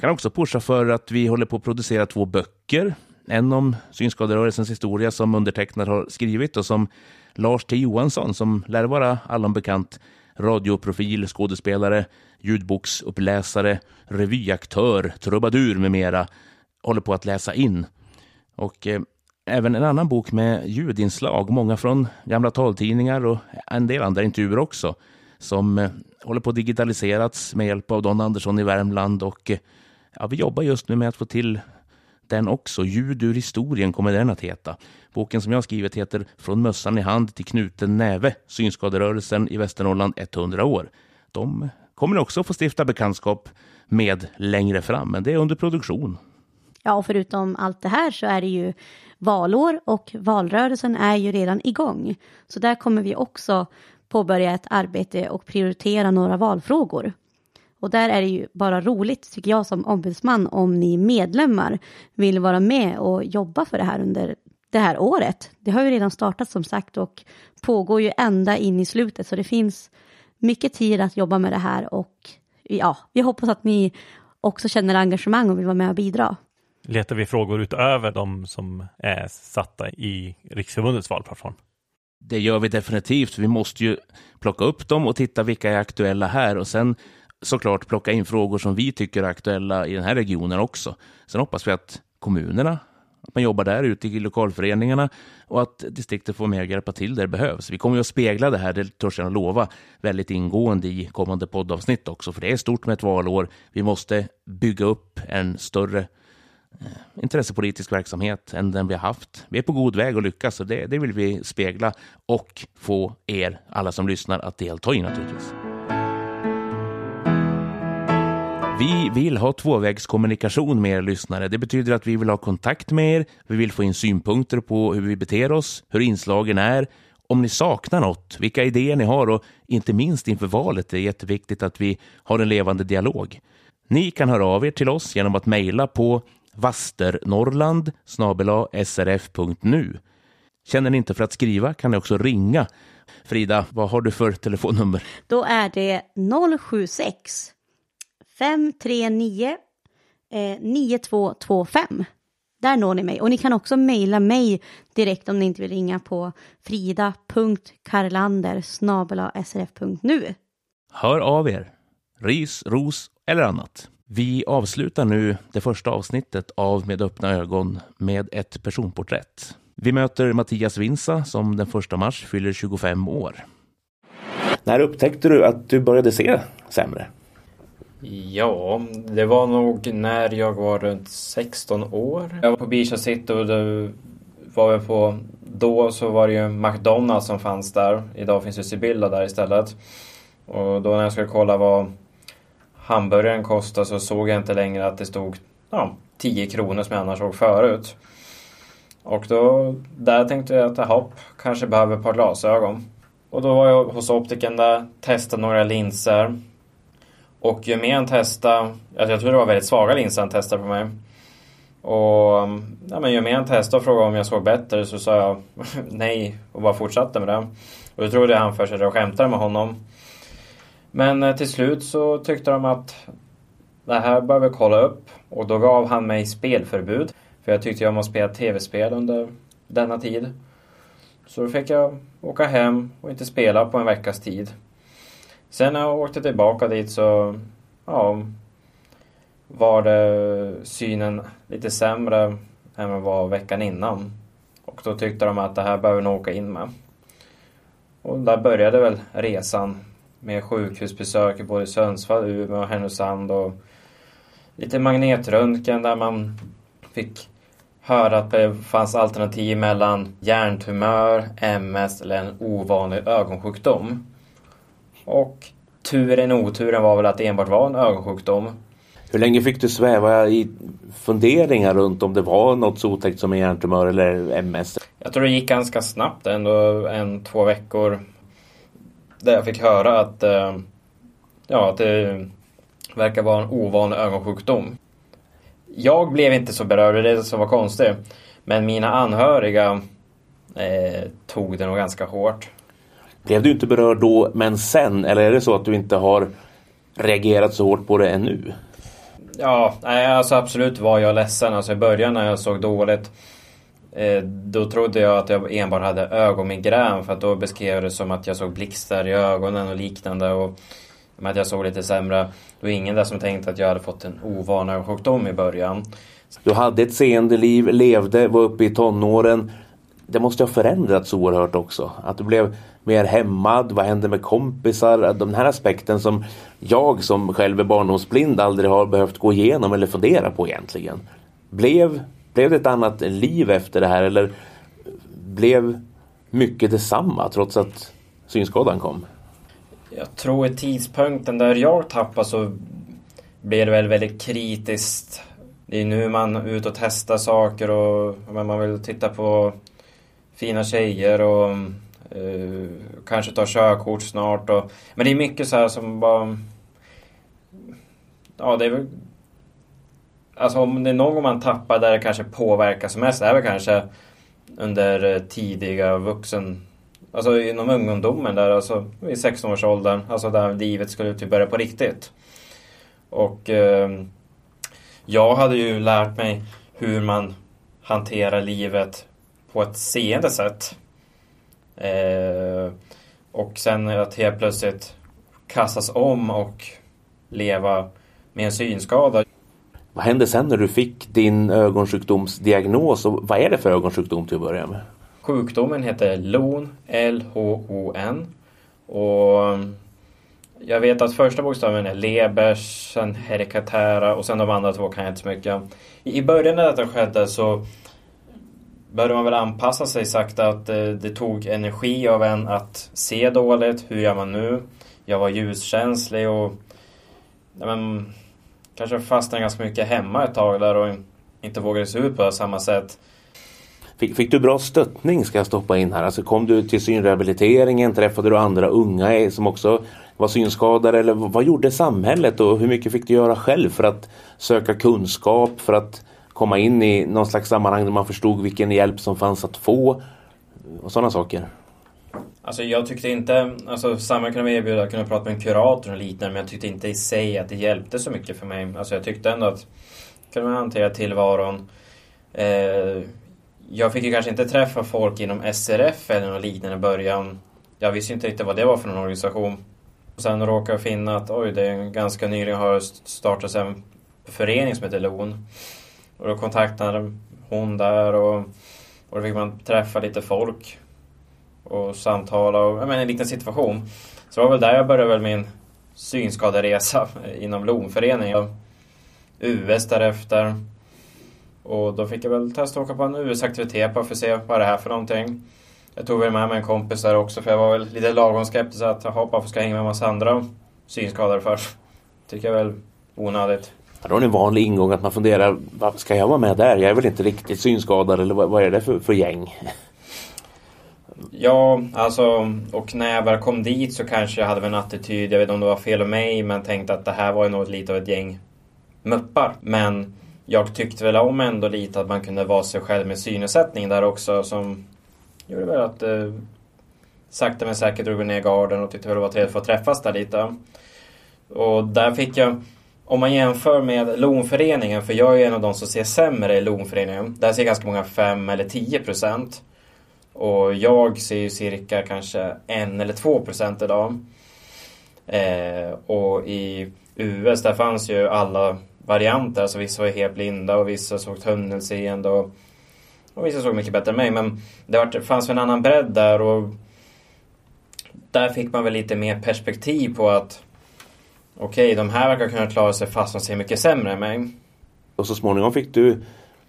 Kan också pusha för att vi håller på att producera två böcker. En om synskaderörelsens historia som undertecknad har skrivit och som Lars T Johansson, som lär vara allom bekant, radioprofil, skådespelare, ljudboksuppläsare, revyaktör, trubadur med mera, håller på att läsa in. Och eh, även en annan bok med ljudinslag, många från gamla taltidningar och en del andra intervjuer också, som eh, håller på att digitaliserats med hjälp av Don Andersson i Värmland och eh, ja, vi jobbar just nu med att få till den också. Ljud ur historien kommer den att heta. Boken som jag har skrivit heter Från mössan i hand till knuten näve, synskaderörelsen i Västernorrland 100 år. De kommer också få stifta bekantskap med längre fram, men det är under produktion. Ja, och förutom allt det här så är det ju valår och valrörelsen är ju redan igång. Så där kommer vi också påbörja ett arbete och prioritera några valfrågor. Och där är det ju bara roligt, tycker jag som ombudsman, om ni medlemmar vill vara med och jobba för det här under det här året. Det har ju redan startat som sagt och pågår ju ända in i slutet, så det finns mycket tid att jobba med det här och ja, vi hoppas att ni också känner engagemang och vill vara med och bidra. Letar vi frågor utöver de som är satta i Riksförbundets valplattform? Det gör vi definitivt. Vi måste ju plocka upp dem och titta vilka är aktuella här och sen såklart plocka in frågor som vi tycker är aktuella i den här regionen också. Sen hoppas vi att kommunerna, att man jobbar där ute i lokalföreningarna och att distriktet får med och hjälpa till där det behövs. Vi kommer ju att spegla det här, det törs jag lova, väldigt ingående i kommande poddavsnitt också, för det är stort med ett valår. Vi måste bygga upp en större eh, intressepolitisk verksamhet än den vi har haft. Vi är på god väg att lyckas och det, det vill vi spegla och få er, alla som lyssnar, att delta i naturligtvis. Vi vill ha tvåvägskommunikation med er lyssnare. Det betyder att vi vill ha kontakt med er, vi vill få in synpunkter på hur vi beter oss, hur inslagen är, om ni saknar något, vilka idéer ni har och inte minst inför valet är det jätteviktigt att vi har en levande dialog. Ni kan höra av er till oss genom att mejla på vasternorrland srf.nu. Känner ni inte för att skriva kan ni också ringa. Frida, vad har du för telefonnummer? Då är det 076 539 eh, 9225. Där når ni mig och ni kan också mejla mig direkt om ni inte vill ringa på frida.karlander srf.nu. Hör av er. Ris, ros eller annat. Vi avslutar nu det första avsnittet av Med öppna ögon med ett personporträtt. Vi möter Mattias Vinsa som den första mars fyller 25 år. När upptäckte du att du började se sämre? Ja, det var nog när jag var runt 16 år. Jag var på Bisha City och då var vi på... Då så var det ju McDonalds som fanns där. Idag finns ju Sibylla där istället. Och då när jag skulle kolla vad hamburgaren kostade så såg jag inte längre att det stod ja, 10 kronor som jag annars såg förut. Och då, där tänkte jag att jaha, kanske behöver ett par glasögon. Och då var jag hos optiken där, testade några linser. Och ju mer han testade, alltså jag tror det var väldigt svaga linser han testade på mig. Och ja, men ju mer han testade och frågade om jag såg bättre så sa jag nej och bara fortsatte med det. Och då trodde jag han för sig och skämtade med honom. Men eh, till slut så tyckte de att det här bör vi kolla upp. Och då gav han mig spelförbud. För jag tyckte jag måste spela tv-spel under denna tid. Så då fick jag åka hem och inte spela på en veckas tid. Sen när jag åkte tillbaka dit så ja, var det synen lite sämre än vad var veckan innan. Och då tyckte de att det här behöver nog åka in med. Och där började väl resan med sjukhusbesök i både Sundsvall, Umeå och Härnösand och lite magnetröntgen där man fick höra att det fanns alternativ mellan hjärntumör, MS eller en ovanlig ögonsjukdom. Och turen oturen var väl att det enbart var en ögonsjukdom. Hur länge fick du sväva i funderingar runt om det var något så otäckt som en hjärntumör eller MS? Jag tror det gick ganska snabbt ändå, en, två veckor. Där jag fick höra att, eh, ja, att det verkar vara en ovanlig ögonsjukdom. Jag blev inte så berörd, det är det som var konstigt. Men mina anhöriga eh, tog det nog ganska hårt. Blev du inte berörd då, men sen? Eller är det så att du inte har reagerat så hårt på det ännu? Ja, nej, alltså absolut var jag ledsen. Alltså i början när jag såg dåligt eh, då trodde jag att jag enbart hade ögonmigrän för att då beskrev jag det som att jag såg blixtar i ögonen och liknande. Och att jag såg lite sämre. Det var ingen där som tänkte att jag hade fått en ovan sjukdom i början. Du hade ett seende liv, levde, var uppe i tonåren. Det måste ha förändrats oerhört också. Att du blev mer hämmad, vad händer med kompisar? Den här aspekten som jag som själv är barndomsblind aldrig har behövt gå igenom eller fundera på egentligen. Blev, blev det ett annat liv efter det här eller blev mycket detsamma trots att synskadan kom? Jag tror i tidpunkten där jag tappade så blev det väl väldigt kritiskt. Det är nu man är ute och testar saker och man vill titta på fina tjejer och uh, kanske ta körkort snart. Och, men det är mycket så här som bara... Ja, det är väl... Alltså om det är någon gång man tappar där det kanske påverkar som mest, det är väl kanske under eh, tidiga vuxen Alltså inom ungdomen där, alltså i 16-årsåldern. Alltså där livet skulle typ börja på riktigt. Och eh, jag hade ju lärt mig hur man hanterar livet på ett seende sätt. Eh, och sen att helt plötsligt kastas om och leva med en synskada. Vad hände sen när du fick din ögonsjukdomsdiagnos och vad är det för ögonsjukdom till att börja med? Sjukdomen heter LON, L-H-O-N. Och jag vet att första bokstaven är Lebers, sen Herikatära och sen de andra två kan jag inte så mycket. I början när detta skedde så började man väl anpassa sig sakta att eh, det, tog energi av en att se dåligt. Hur gör man nu? Jag var ljuskänslig och ja, men, kanske fastnade ganska mycket hemma ett tag där och inte vågade se ut på samma sätt. Fick, fick, du bra stöttning ska jag stoppa in här? Alltså kom du till synrehabiliteringen? Träffade du andra unga eh, som också var synskadade? Eller vad gjorde samhället och hur mycket fick du göra själv för att söka kunskap? För att komma in i någon slags sammanhang där man förstod vilken hjälp som fanns att få? Och sådana saker. Alltså jag tyckte inte, alltså Samma kunde erbjuda att kunna prata med en kurator och liknande men jag tyckte inte i sig att det hjälpte så mycket för mig. Alltså jag tyckte ändå att kunde man hantera tillvaron. Eh, jag fick ju kanske inte träffa folk inom SRF eller något liknande i början. Jag visste inte riktigt vad det var för någon organisation. Och sen råkade jag finna att oj, det är ganska nyligen har startats en förening som heter LON. Och då kontaktade hon där och, och då fick man träffa lite folk och samtala och jag menar, en liten situation. Så det var väl där jag började väl min synskaderesa inom LOM-föreningen. US därefter. Och då fick jag väl testa att åka på en US-aktivitet bara för att se vad det är för någonting. Jag tog väl med mig en kompis där också för jag var väl lite lagom skeptisk att jaha, varför ska jag hänga med en massa andra synskadade för? Tycker jag väl onödigt. Då har ni en vanlig ingång att man funderar, vad ska jag vara med där? Jag är väl inte riktigt synskadad eller vad, vad är det för, för gäng? Ja, alltså och när jag väl kom dit så kanske jag hade en attityd, jag vet inte om det var fel av mig, men tänkte att det här var ju nog lite av ett gäng muppar. Men jag tyckte väl om ändå lite att man kunde vara sig själv med synnedsättning där också som gjorde väl att eh, sakta men säkert drog ner garden och tyckte väl det var trevligt att få träffas där lite. Och där fick jag, om man jämför med LON-föreningen, för jag är en av de som ser sämre i LON-föreningen. Där ser ganska många 5 eller 10 procent. Och jag ser ju cirka kanske 1 eller 2 procent idag. Eh, och i US där fanns ju alla varianter. Alltså vissa var ju helt blinda och vissa såg tunnelseende och, och vissa såg mycket bättre än mig. Men det var, fanns en annan bredd där och där fick man väl lite mer perspektiv på att okej, de här verkar kunna klara sig fast de ser mycket sämre än mig. Och så småningom fick du,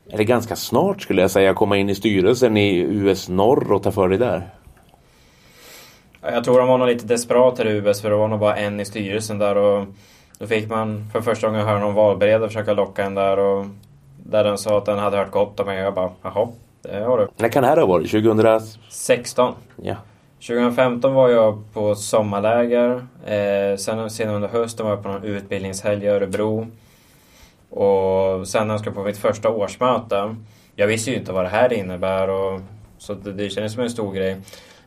eller ganska snart skulle jag säga, komma in i styrelsen i US Norr och ta för dig där. Jag tror de var nog lite desperata i US för det var nog bara en i styrelsen där och då fick man för första gången höra någon valberedare försöka locka en där och där den sa att den hade hört gott om mig och jag bara jaha, det har du. När kan det här ha varit? 2016? Ja. 2015 var jag på sommarläger. Eh, sen, sen under hösten var jag på någon utbildningshelg i Örebro. Och sen när jag skulle på mitt första årsmöte. Jag visste ju inte vad det här innebär och så det, det kändes som en stor grej.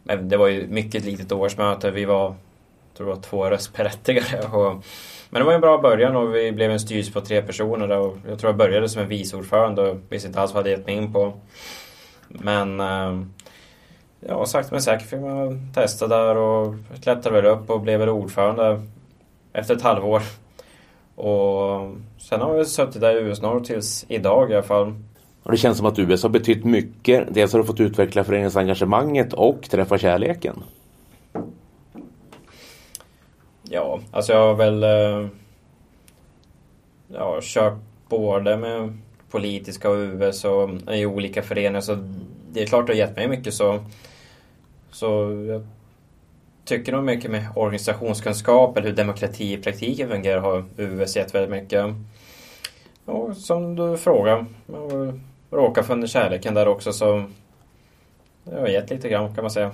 Men det var ju mycket litet årsmöte. Vi var, tror jag, två röstberättigade. Och, men det var en bra början och vi blev en styrelse på tre personer. Och jag tror jag började som en vice ordförande och visste inte alls vad jag hade gett mig in på. Men eh, ja, sakta men säkert fick man testa där och klättrade väl upp och blev väl ordförande efter ett halvår. Och sen har vi suttit där i US Norr tills idag i alla fall. Och det känns som att US har betytt mycket. Dels har du fått utveckla föreningsengagemanget och träffa kärleken. Ja, alltså jag har väl eh, ja, kört både med politiska och US och i olika föreningar. Så det är klart det har gett mig mycket så så jag tycker nog mycket med organisationskunskap eller hur demokrati i praktiken fungerar har UVS gett väldigt mycket. Och som du frågar, jag råkar funnit kärleken där också så det har gett lite grann kan man säga.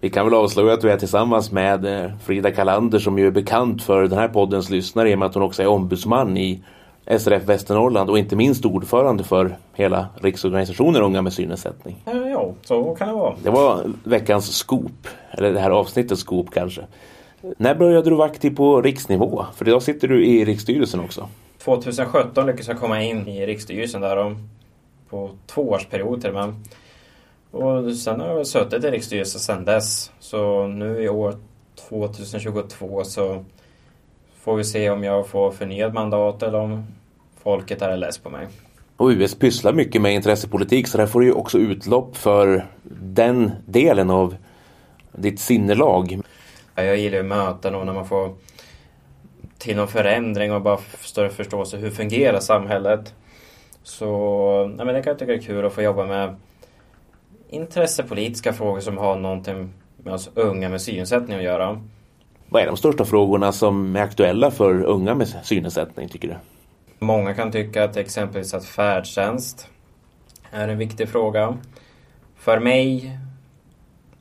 Vi kan väl avslöja att vi är tillsammans med eh, Frida Kalander som ju är bekant för den här poddens lyssnare i och med att hon också är ombudsman i SRF Västernorrland och inte minst ordförande för hela riksorganisationen Unga med synnedsättning. Ja, så kan det vara. Det var veckans skop, eller det här avsnittets skop kanske. När började du vara aktiv på riksnivå? För idag sitter du i riksstyrelsen också. 2017 lyckades jag komma in i riksstyrelsen där på två års period till och med. Och sen har jag suttit i riksstyrelsen sedan dess. Så nu i år 2022 så får vi se om jag får förnyat mandat eller om folket är less på mig. Och US pysslar mycket med intressepolitik så där får du ju också utlopp för den delen av ditt sinnelag. Ja, jag gillar ju möten och när man får till någon förändring och bara större förståelse hur fungerar samhället. Så nej, men det kan jag tycka är kul att få jobba med intressepolitiska frågor som har någonting med oss unga med synnedsättning att göra. Vad är de största frågorna som är aktuella för unga med synnedsättning tycker du? Många kan tycka att exempelvis att färdtjänst är en viktig fråga. För mig,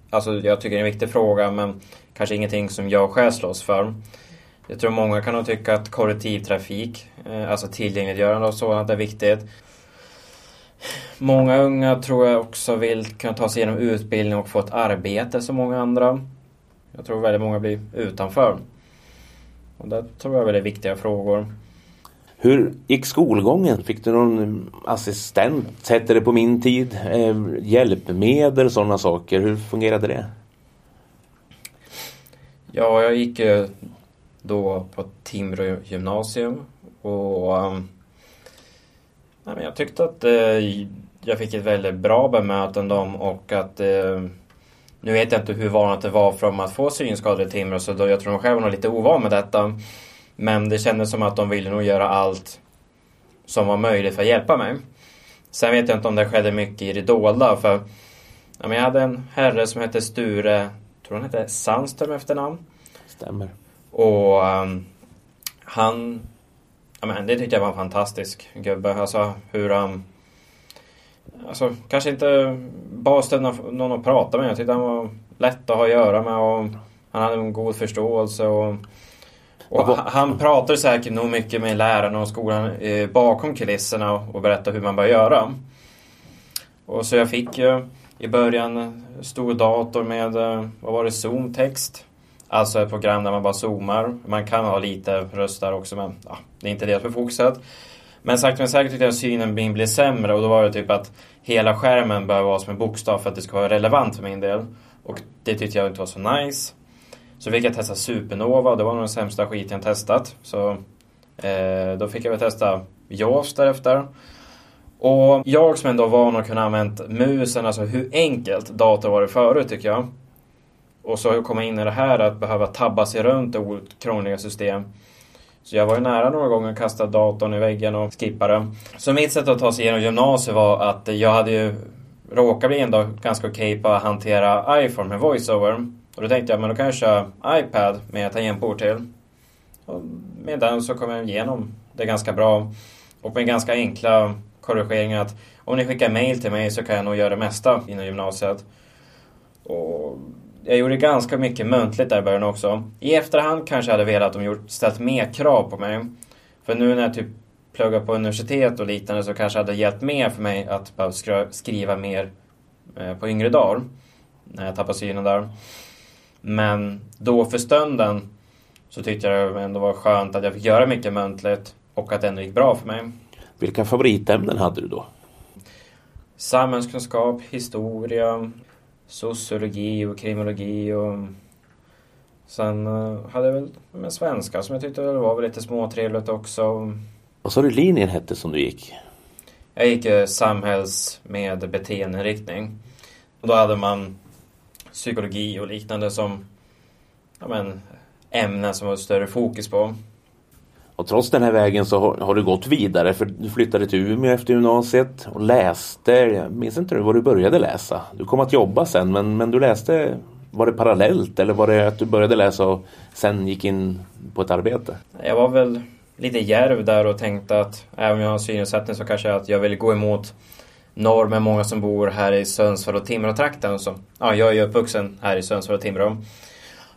alltså jag tycker det är en viktig fråga men kanske ingenting som jag själv slåss för. Jag tror många kan nog tycka att kollektivtrafik, eh, alltså tillgängliggörande och sådant är viktigt. Många unga tror jag också vill kunna ta sig igenom utbildning och få ett arbete som många andra. Jag tror väldigt många blir utanför. Och det tror jag är väldigt viktiga frågor. Hur gick skolgången? Fick du någon assistent, hette det på min tid? Eh, hjälpmedel, sådana saker. Hur fungerade det? Ja, jag gick ju då på Timrå gymnasium och um, nej, men jag tyckte att uh, jag fick ett väldigt bra bemötande om och att nu vet jag inte hur vanligt det var för dem att få synskador i Timrå så då, jag tror de själva var lite ovan med detta. Men det kändes som att de ville nog göra allt som var möjligt för att hjälpa mig. Sen vet jag inte om det skedde mycket i det dolda för ja, men jag hade en herre som hette Sture, tror han hette Sandström efternamn. Stämmer. Och um, han Ja, men det tyckte jag var en fantastisk gubbe. Alltså hur han... Alltså kanske inte bara någon, någon att prata med. Jag tyckte han var lätt att ha att göra med och han hade en god förståelse. Och, och han, han pratade säkert nog mycket med lärarna och skolan eh, bakom kulisserna och, och berättade hur man bör göra. Och så jag fick ju i början stor dator med, eh, vad var det, Zoom-text. Alltså ett program där man bara zoomar. Man kan ha lite röst där också men ja, det är inte det som är fokuset. Men sagt men säkert tyckte jag synen min blev sämre och då var det typ att hela skärmen behöver vara som en bokstav för att det ska vara relevant för min del. Och det tyckte jag inte var så nice. Så fick jag testa Supernova, det var nog den sämsta skiten jag testat. Så eh, då fick jag väl testa JAWS därefter. Och jag som ändå var van att kunna använda musen, alltså hur enkelt dator var det förut tycker jag. Och så komma in i det här att behöva tabba sig runt i krångliga system. Så jag var ju nära några gånger att kasta datorn i väggen och skippa det. Så mitt sätt att ta sig igenom gymnasiet var att jag hade ju råkat bli ändå ganska okej okay på att hantera iPhone med voiceover. Och då tänkte jag, men då kan jag köra iPad med tangentbord till. Och med den så kom jag igenom det ganska bra. Och med ganska enkla korrigeringar att om ni skickar mail till mig så kan jag nog göra det mesta inom gymnasiet. Och jag gjorde ganska mycket muntligt där i början också. I efterhand kanske jag hade velat att de gjort, ställt mer krav på mig. För nu när jag typ pluggar på universitet och liknande så kanske det hade hjälpt mer för mig att bara skriva mer eh, på yngre dagar. När jag tappade synen där. Men då för stunden så tyckte jag det ändå var skönt att jag fick göra mycket muntligt och att det ändå gick bra för mig. Vilka favoritämnen hade du då? Samhällskunskap, historia, sociologi och kriminologi och sen uh, hade jag väl med svenska som jag tyckte var lite småtrevligt också. Vad sa du linjen hette som du gick? Jag gick uh, samhälls med beteendeinriktning. Och då hade man psykologi och liknande som ja, men, ämnen som var större fokus på. Och trots den här vägen så har, har, du gått vidare för du flyttade till Umeå efter gymnasiet och läste, jag minns inte vad du började läsa. Du kom att jobba sen men, men du läste, var det parallellt eller var det att du började läsa och sen gick in på ett arbete? Jag var väl lite järv där och tänkte att även om jag har synnedsättning så kanske att jag vill gå emot normen, många som bor här i Sundsvall och Timrå-trakten. Ja, jag är ju uppvuxen här i Sundsvall och Timrå.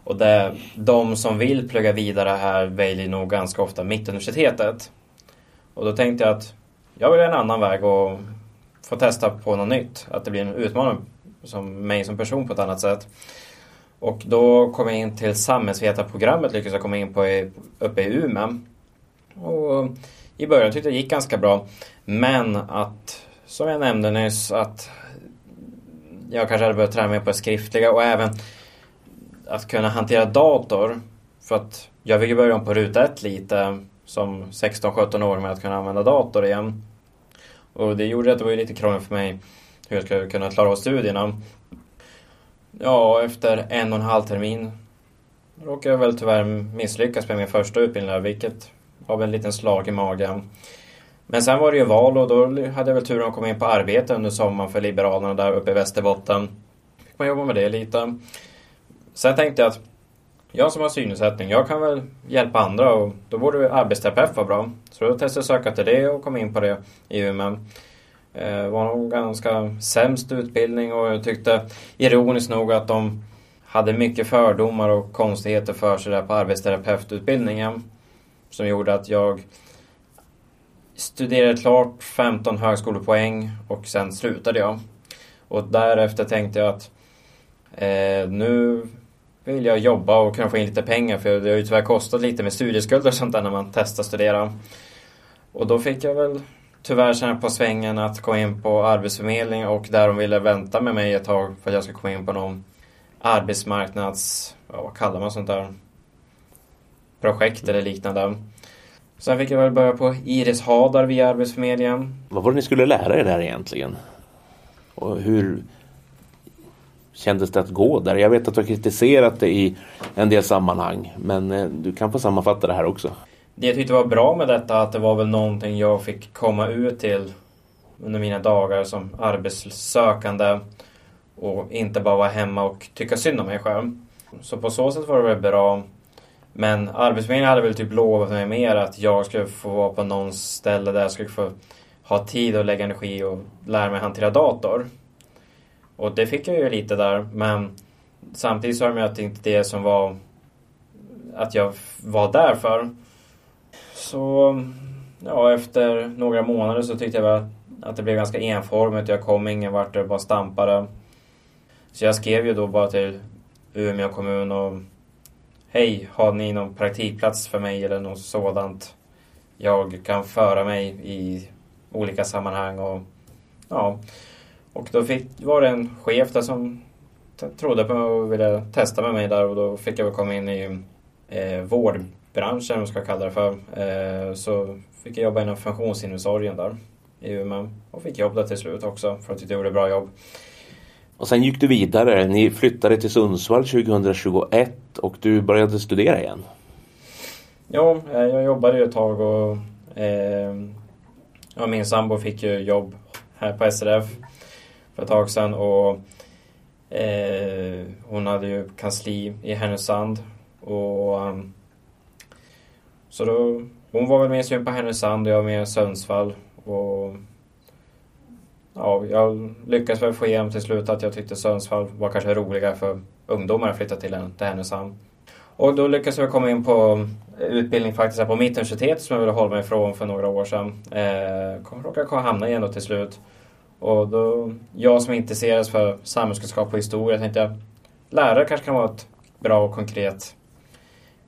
Och det, de som vill plugga vidare här väljer nog ganska ofta Mittuniversitetet. Och då tänkte jag att jag vill en annan väg och få testa på något nytt. Att det blir en utmaning som mig som person på ett annat sätt. Och då kom jag in till samhällsvetarprogrammet, lyckades jag komma in på i, uppe i Umeå. Och I början tyckte jag det gick ganska bra. Men att, som jag nämnde nyss, att jag kanske hade börjat träna mer på det skriftliga och även att kunna hantera dator. För att jag fick börja om på ruta ett lite som 16-17 år med att kunna använda dator igen. Och det gjorde att det var lite krångligt för mig hur jag skulle kunna klara av studierna. Ja, efter en och en halv termin råkade jag väl tyvärr misslyckas med min första utbildning vilket var väl en liten slag i magen. Men sen var det ju val och då hade jag väl turen att komma in på arbete under sommaren för Liberalerna där uppe i Västerbotten. Fick man jobba med det lite. Sen tänkte jag att jag som har synnedsättning, jag kan väl hjälpa andra och då borde arbetsterapeut vara bra. Så då testade jag söka till det och kom in på det i Umeå. Det eh, var nog ganska sämst utbildning och jag tyckte ironiskt nog att de hade mycket fördomar och konstigheter för sig där på arbetsterapeututbildningen. Som gjorde att jag studerade klart 15 högskolepoäng och sen slutade jag. Och därefter tänkte jag att eh, nu vill jag jobba och kunna få in lite pengar för det har ju tyvärr kostat lite med studieskulder och sånt där när man testar att studera. Och då fick jag väl tyvärr känna på svängen att komma in på Arbetsförmedlingen och där de ville vänta med mig ett tag för att jag ska komma in på någon arbetsmarknads... Ja, vad kallar man sånt där? Projekt eller liknande. Sen fick jag väl börja på Iris Hadar via Arbetsförmedlingen. Vad var det ni skulle lära er där egentligen? Och hur kändes det att gå där? Jag vet att du har kritiserat det i en del sammanhang men eh, du kan få sammanfatta det här också. Det jag tyckte var bra med detta att det var väl någonting jag fick komma ut till under mina dagar som arbetssökande och inte bara vara hemma och tycka synd om mig själv. Så på så sätt var det väl bra. Men Arbetsförmedlingen hade väl typ lovat mig mer att jag skulle få vara på någon ställe där jag skulle få ha tid och lägga energi och lära mig hantera dator. Och det fick jag ju lite där, men samtidigt sa de att det inte det som var att jag var där för. Så ja, efter några månader så tyckte jag att det blev ganska enformigt. Jag kom ingen vart, det bara stampade. Så jag skrev ju då bara till Umeå kommun och Hej, har ni någon praktikplats för mig eller något sådant? Jag kan föra mig i olika sammanhang och ja. Och då fick, var det en chef där som trodde på mig och ville testa med mig där och då fick jag komma in i eh, vårdbranschen, om ska kalla det för. Eh, så fick jag jobba inom funktionsinventorien där i Umeå och fick jobb där till slut också för att jag gjorde bra jobb. Och sen gick du vidare. Ni flyttade till Sundsvall 2021 och du började studera igen. Ja, eh, jag jobbade ju ett tag och eh, ja, min sambo fick ju jobb här på SRF för ett tag sedan och eh, hon hade ju kansli i Härnösand och ehm, så då, hon var väl mer sugen på Härnösand och jag var mer Sundsvall och ja, jag lyckades väl få igenom till slut att jag tyckte Sundsvall var kanske roligare för ungdomar att flytta till, än till Härnösand. Och då lyckades jag komma in på eh, utbildning faktiskt här på Mittuniversitetet som jag ville hålla mig ifrån för några år sedan. Eh, råkade hamna igen då till slut. Och då, jag som är intresserad för samhällskunskap och historia tänkte jag lärare kanske kan vara ett bra och konkret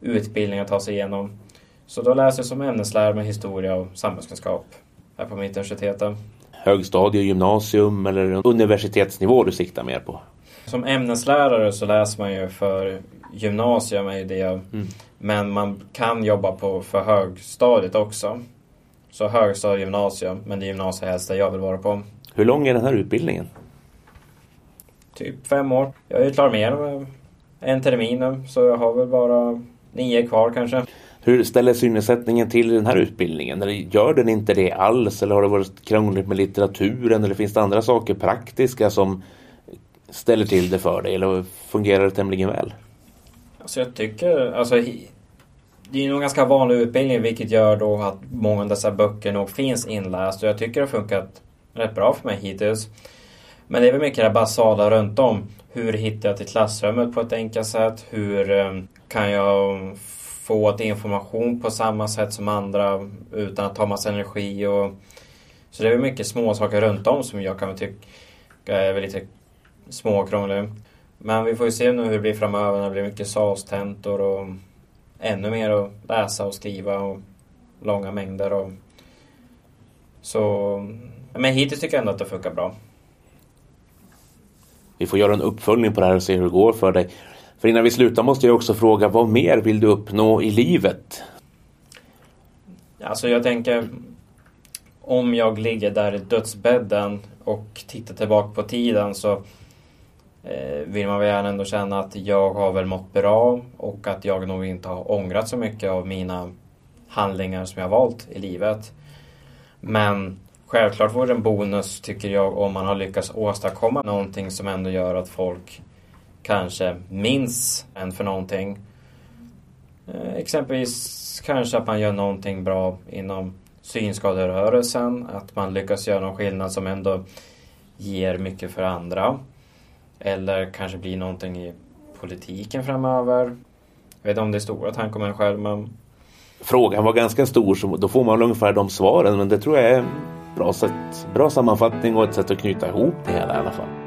utbildning att ta sig igenom. Så då läste jag som ämneslärare med historia och samhällskunskap här på Mittuniversitetet. Högstadie, gymnasium eller universitetsnivå du siktar mer på? Som ämneslärare så läser man ju för gymnasium är det. Mm. Men man kan jobba på för högstadiet också. Så högstadie gymnasium, men det är gymnasiet helst där jag vill vara på. Hur lång är den här utbildningen? Typ fem år. Jag är klar med en termin så jag har väl bara nio kvar kanske. Hur ställer synnedsättningen till den här utbildningen? Eller gör den inte det alls? Eller har det varit krångligt med litteraturen? Eller finns det andra saker praktiska som ställer till det för dig? Eller fungerar det tämligen väl? Alltså jag tycker, alltså det är nog en ganska vanlig utbildning vilket gör då att många av dessa böcker nog finns inläst och jag tycker det har funkat rätt bra för mig hittills. Men det är väl mycket det basala runt om. Hur hittar jag till klassrummet på ett enkelt sätt? Hur eh, kan jag få information på samma sätt som andra utan att ta massa energi? Och, så det är väl mycket små saker runt om som jag kan tycka är lite småkrångligt. Men vi får ju se nu hur det blir framöver när det blir mycket SAS-tentor och ännu mer att läsa och skriva och långa mängder. Och... Så... Men hittills tycker jag ändå att det funkar bra. Vi får göra en uppföljning på det här och se hur det går för dig. För innan vi slutar måste jag också fråga, vad mer vill du uppnå i livet? Alltså jag tänker, om jag ligger där i dödsbädden och tittar tillbaka på tiden så Eh, vill man väl gärna ändå känna att jag har väl mått bra och att jag nog inte har ångrat så mycket av mina handlingar som jag valt i livet. Men självklart vore det en bonus tycker jag om man har lyckats åstadkomma någonting som ändå gör att folk kanske minns en för någonting. Eh, exempelvis kanske att man gör någonting bra inom synskaderörelsen, att man lyckas göra någon skillnad som ändå ger mycket för andra. Eller kanske blir någonting i politiken framöver. Jag vet inte om det är stora tankar om en själv men... Frågan var ganska stor så då får man ungefär de svaren men det tror jag är bra, sätt, bra sammanfattning och ett sätt att knyta ihop det hela i alla fall.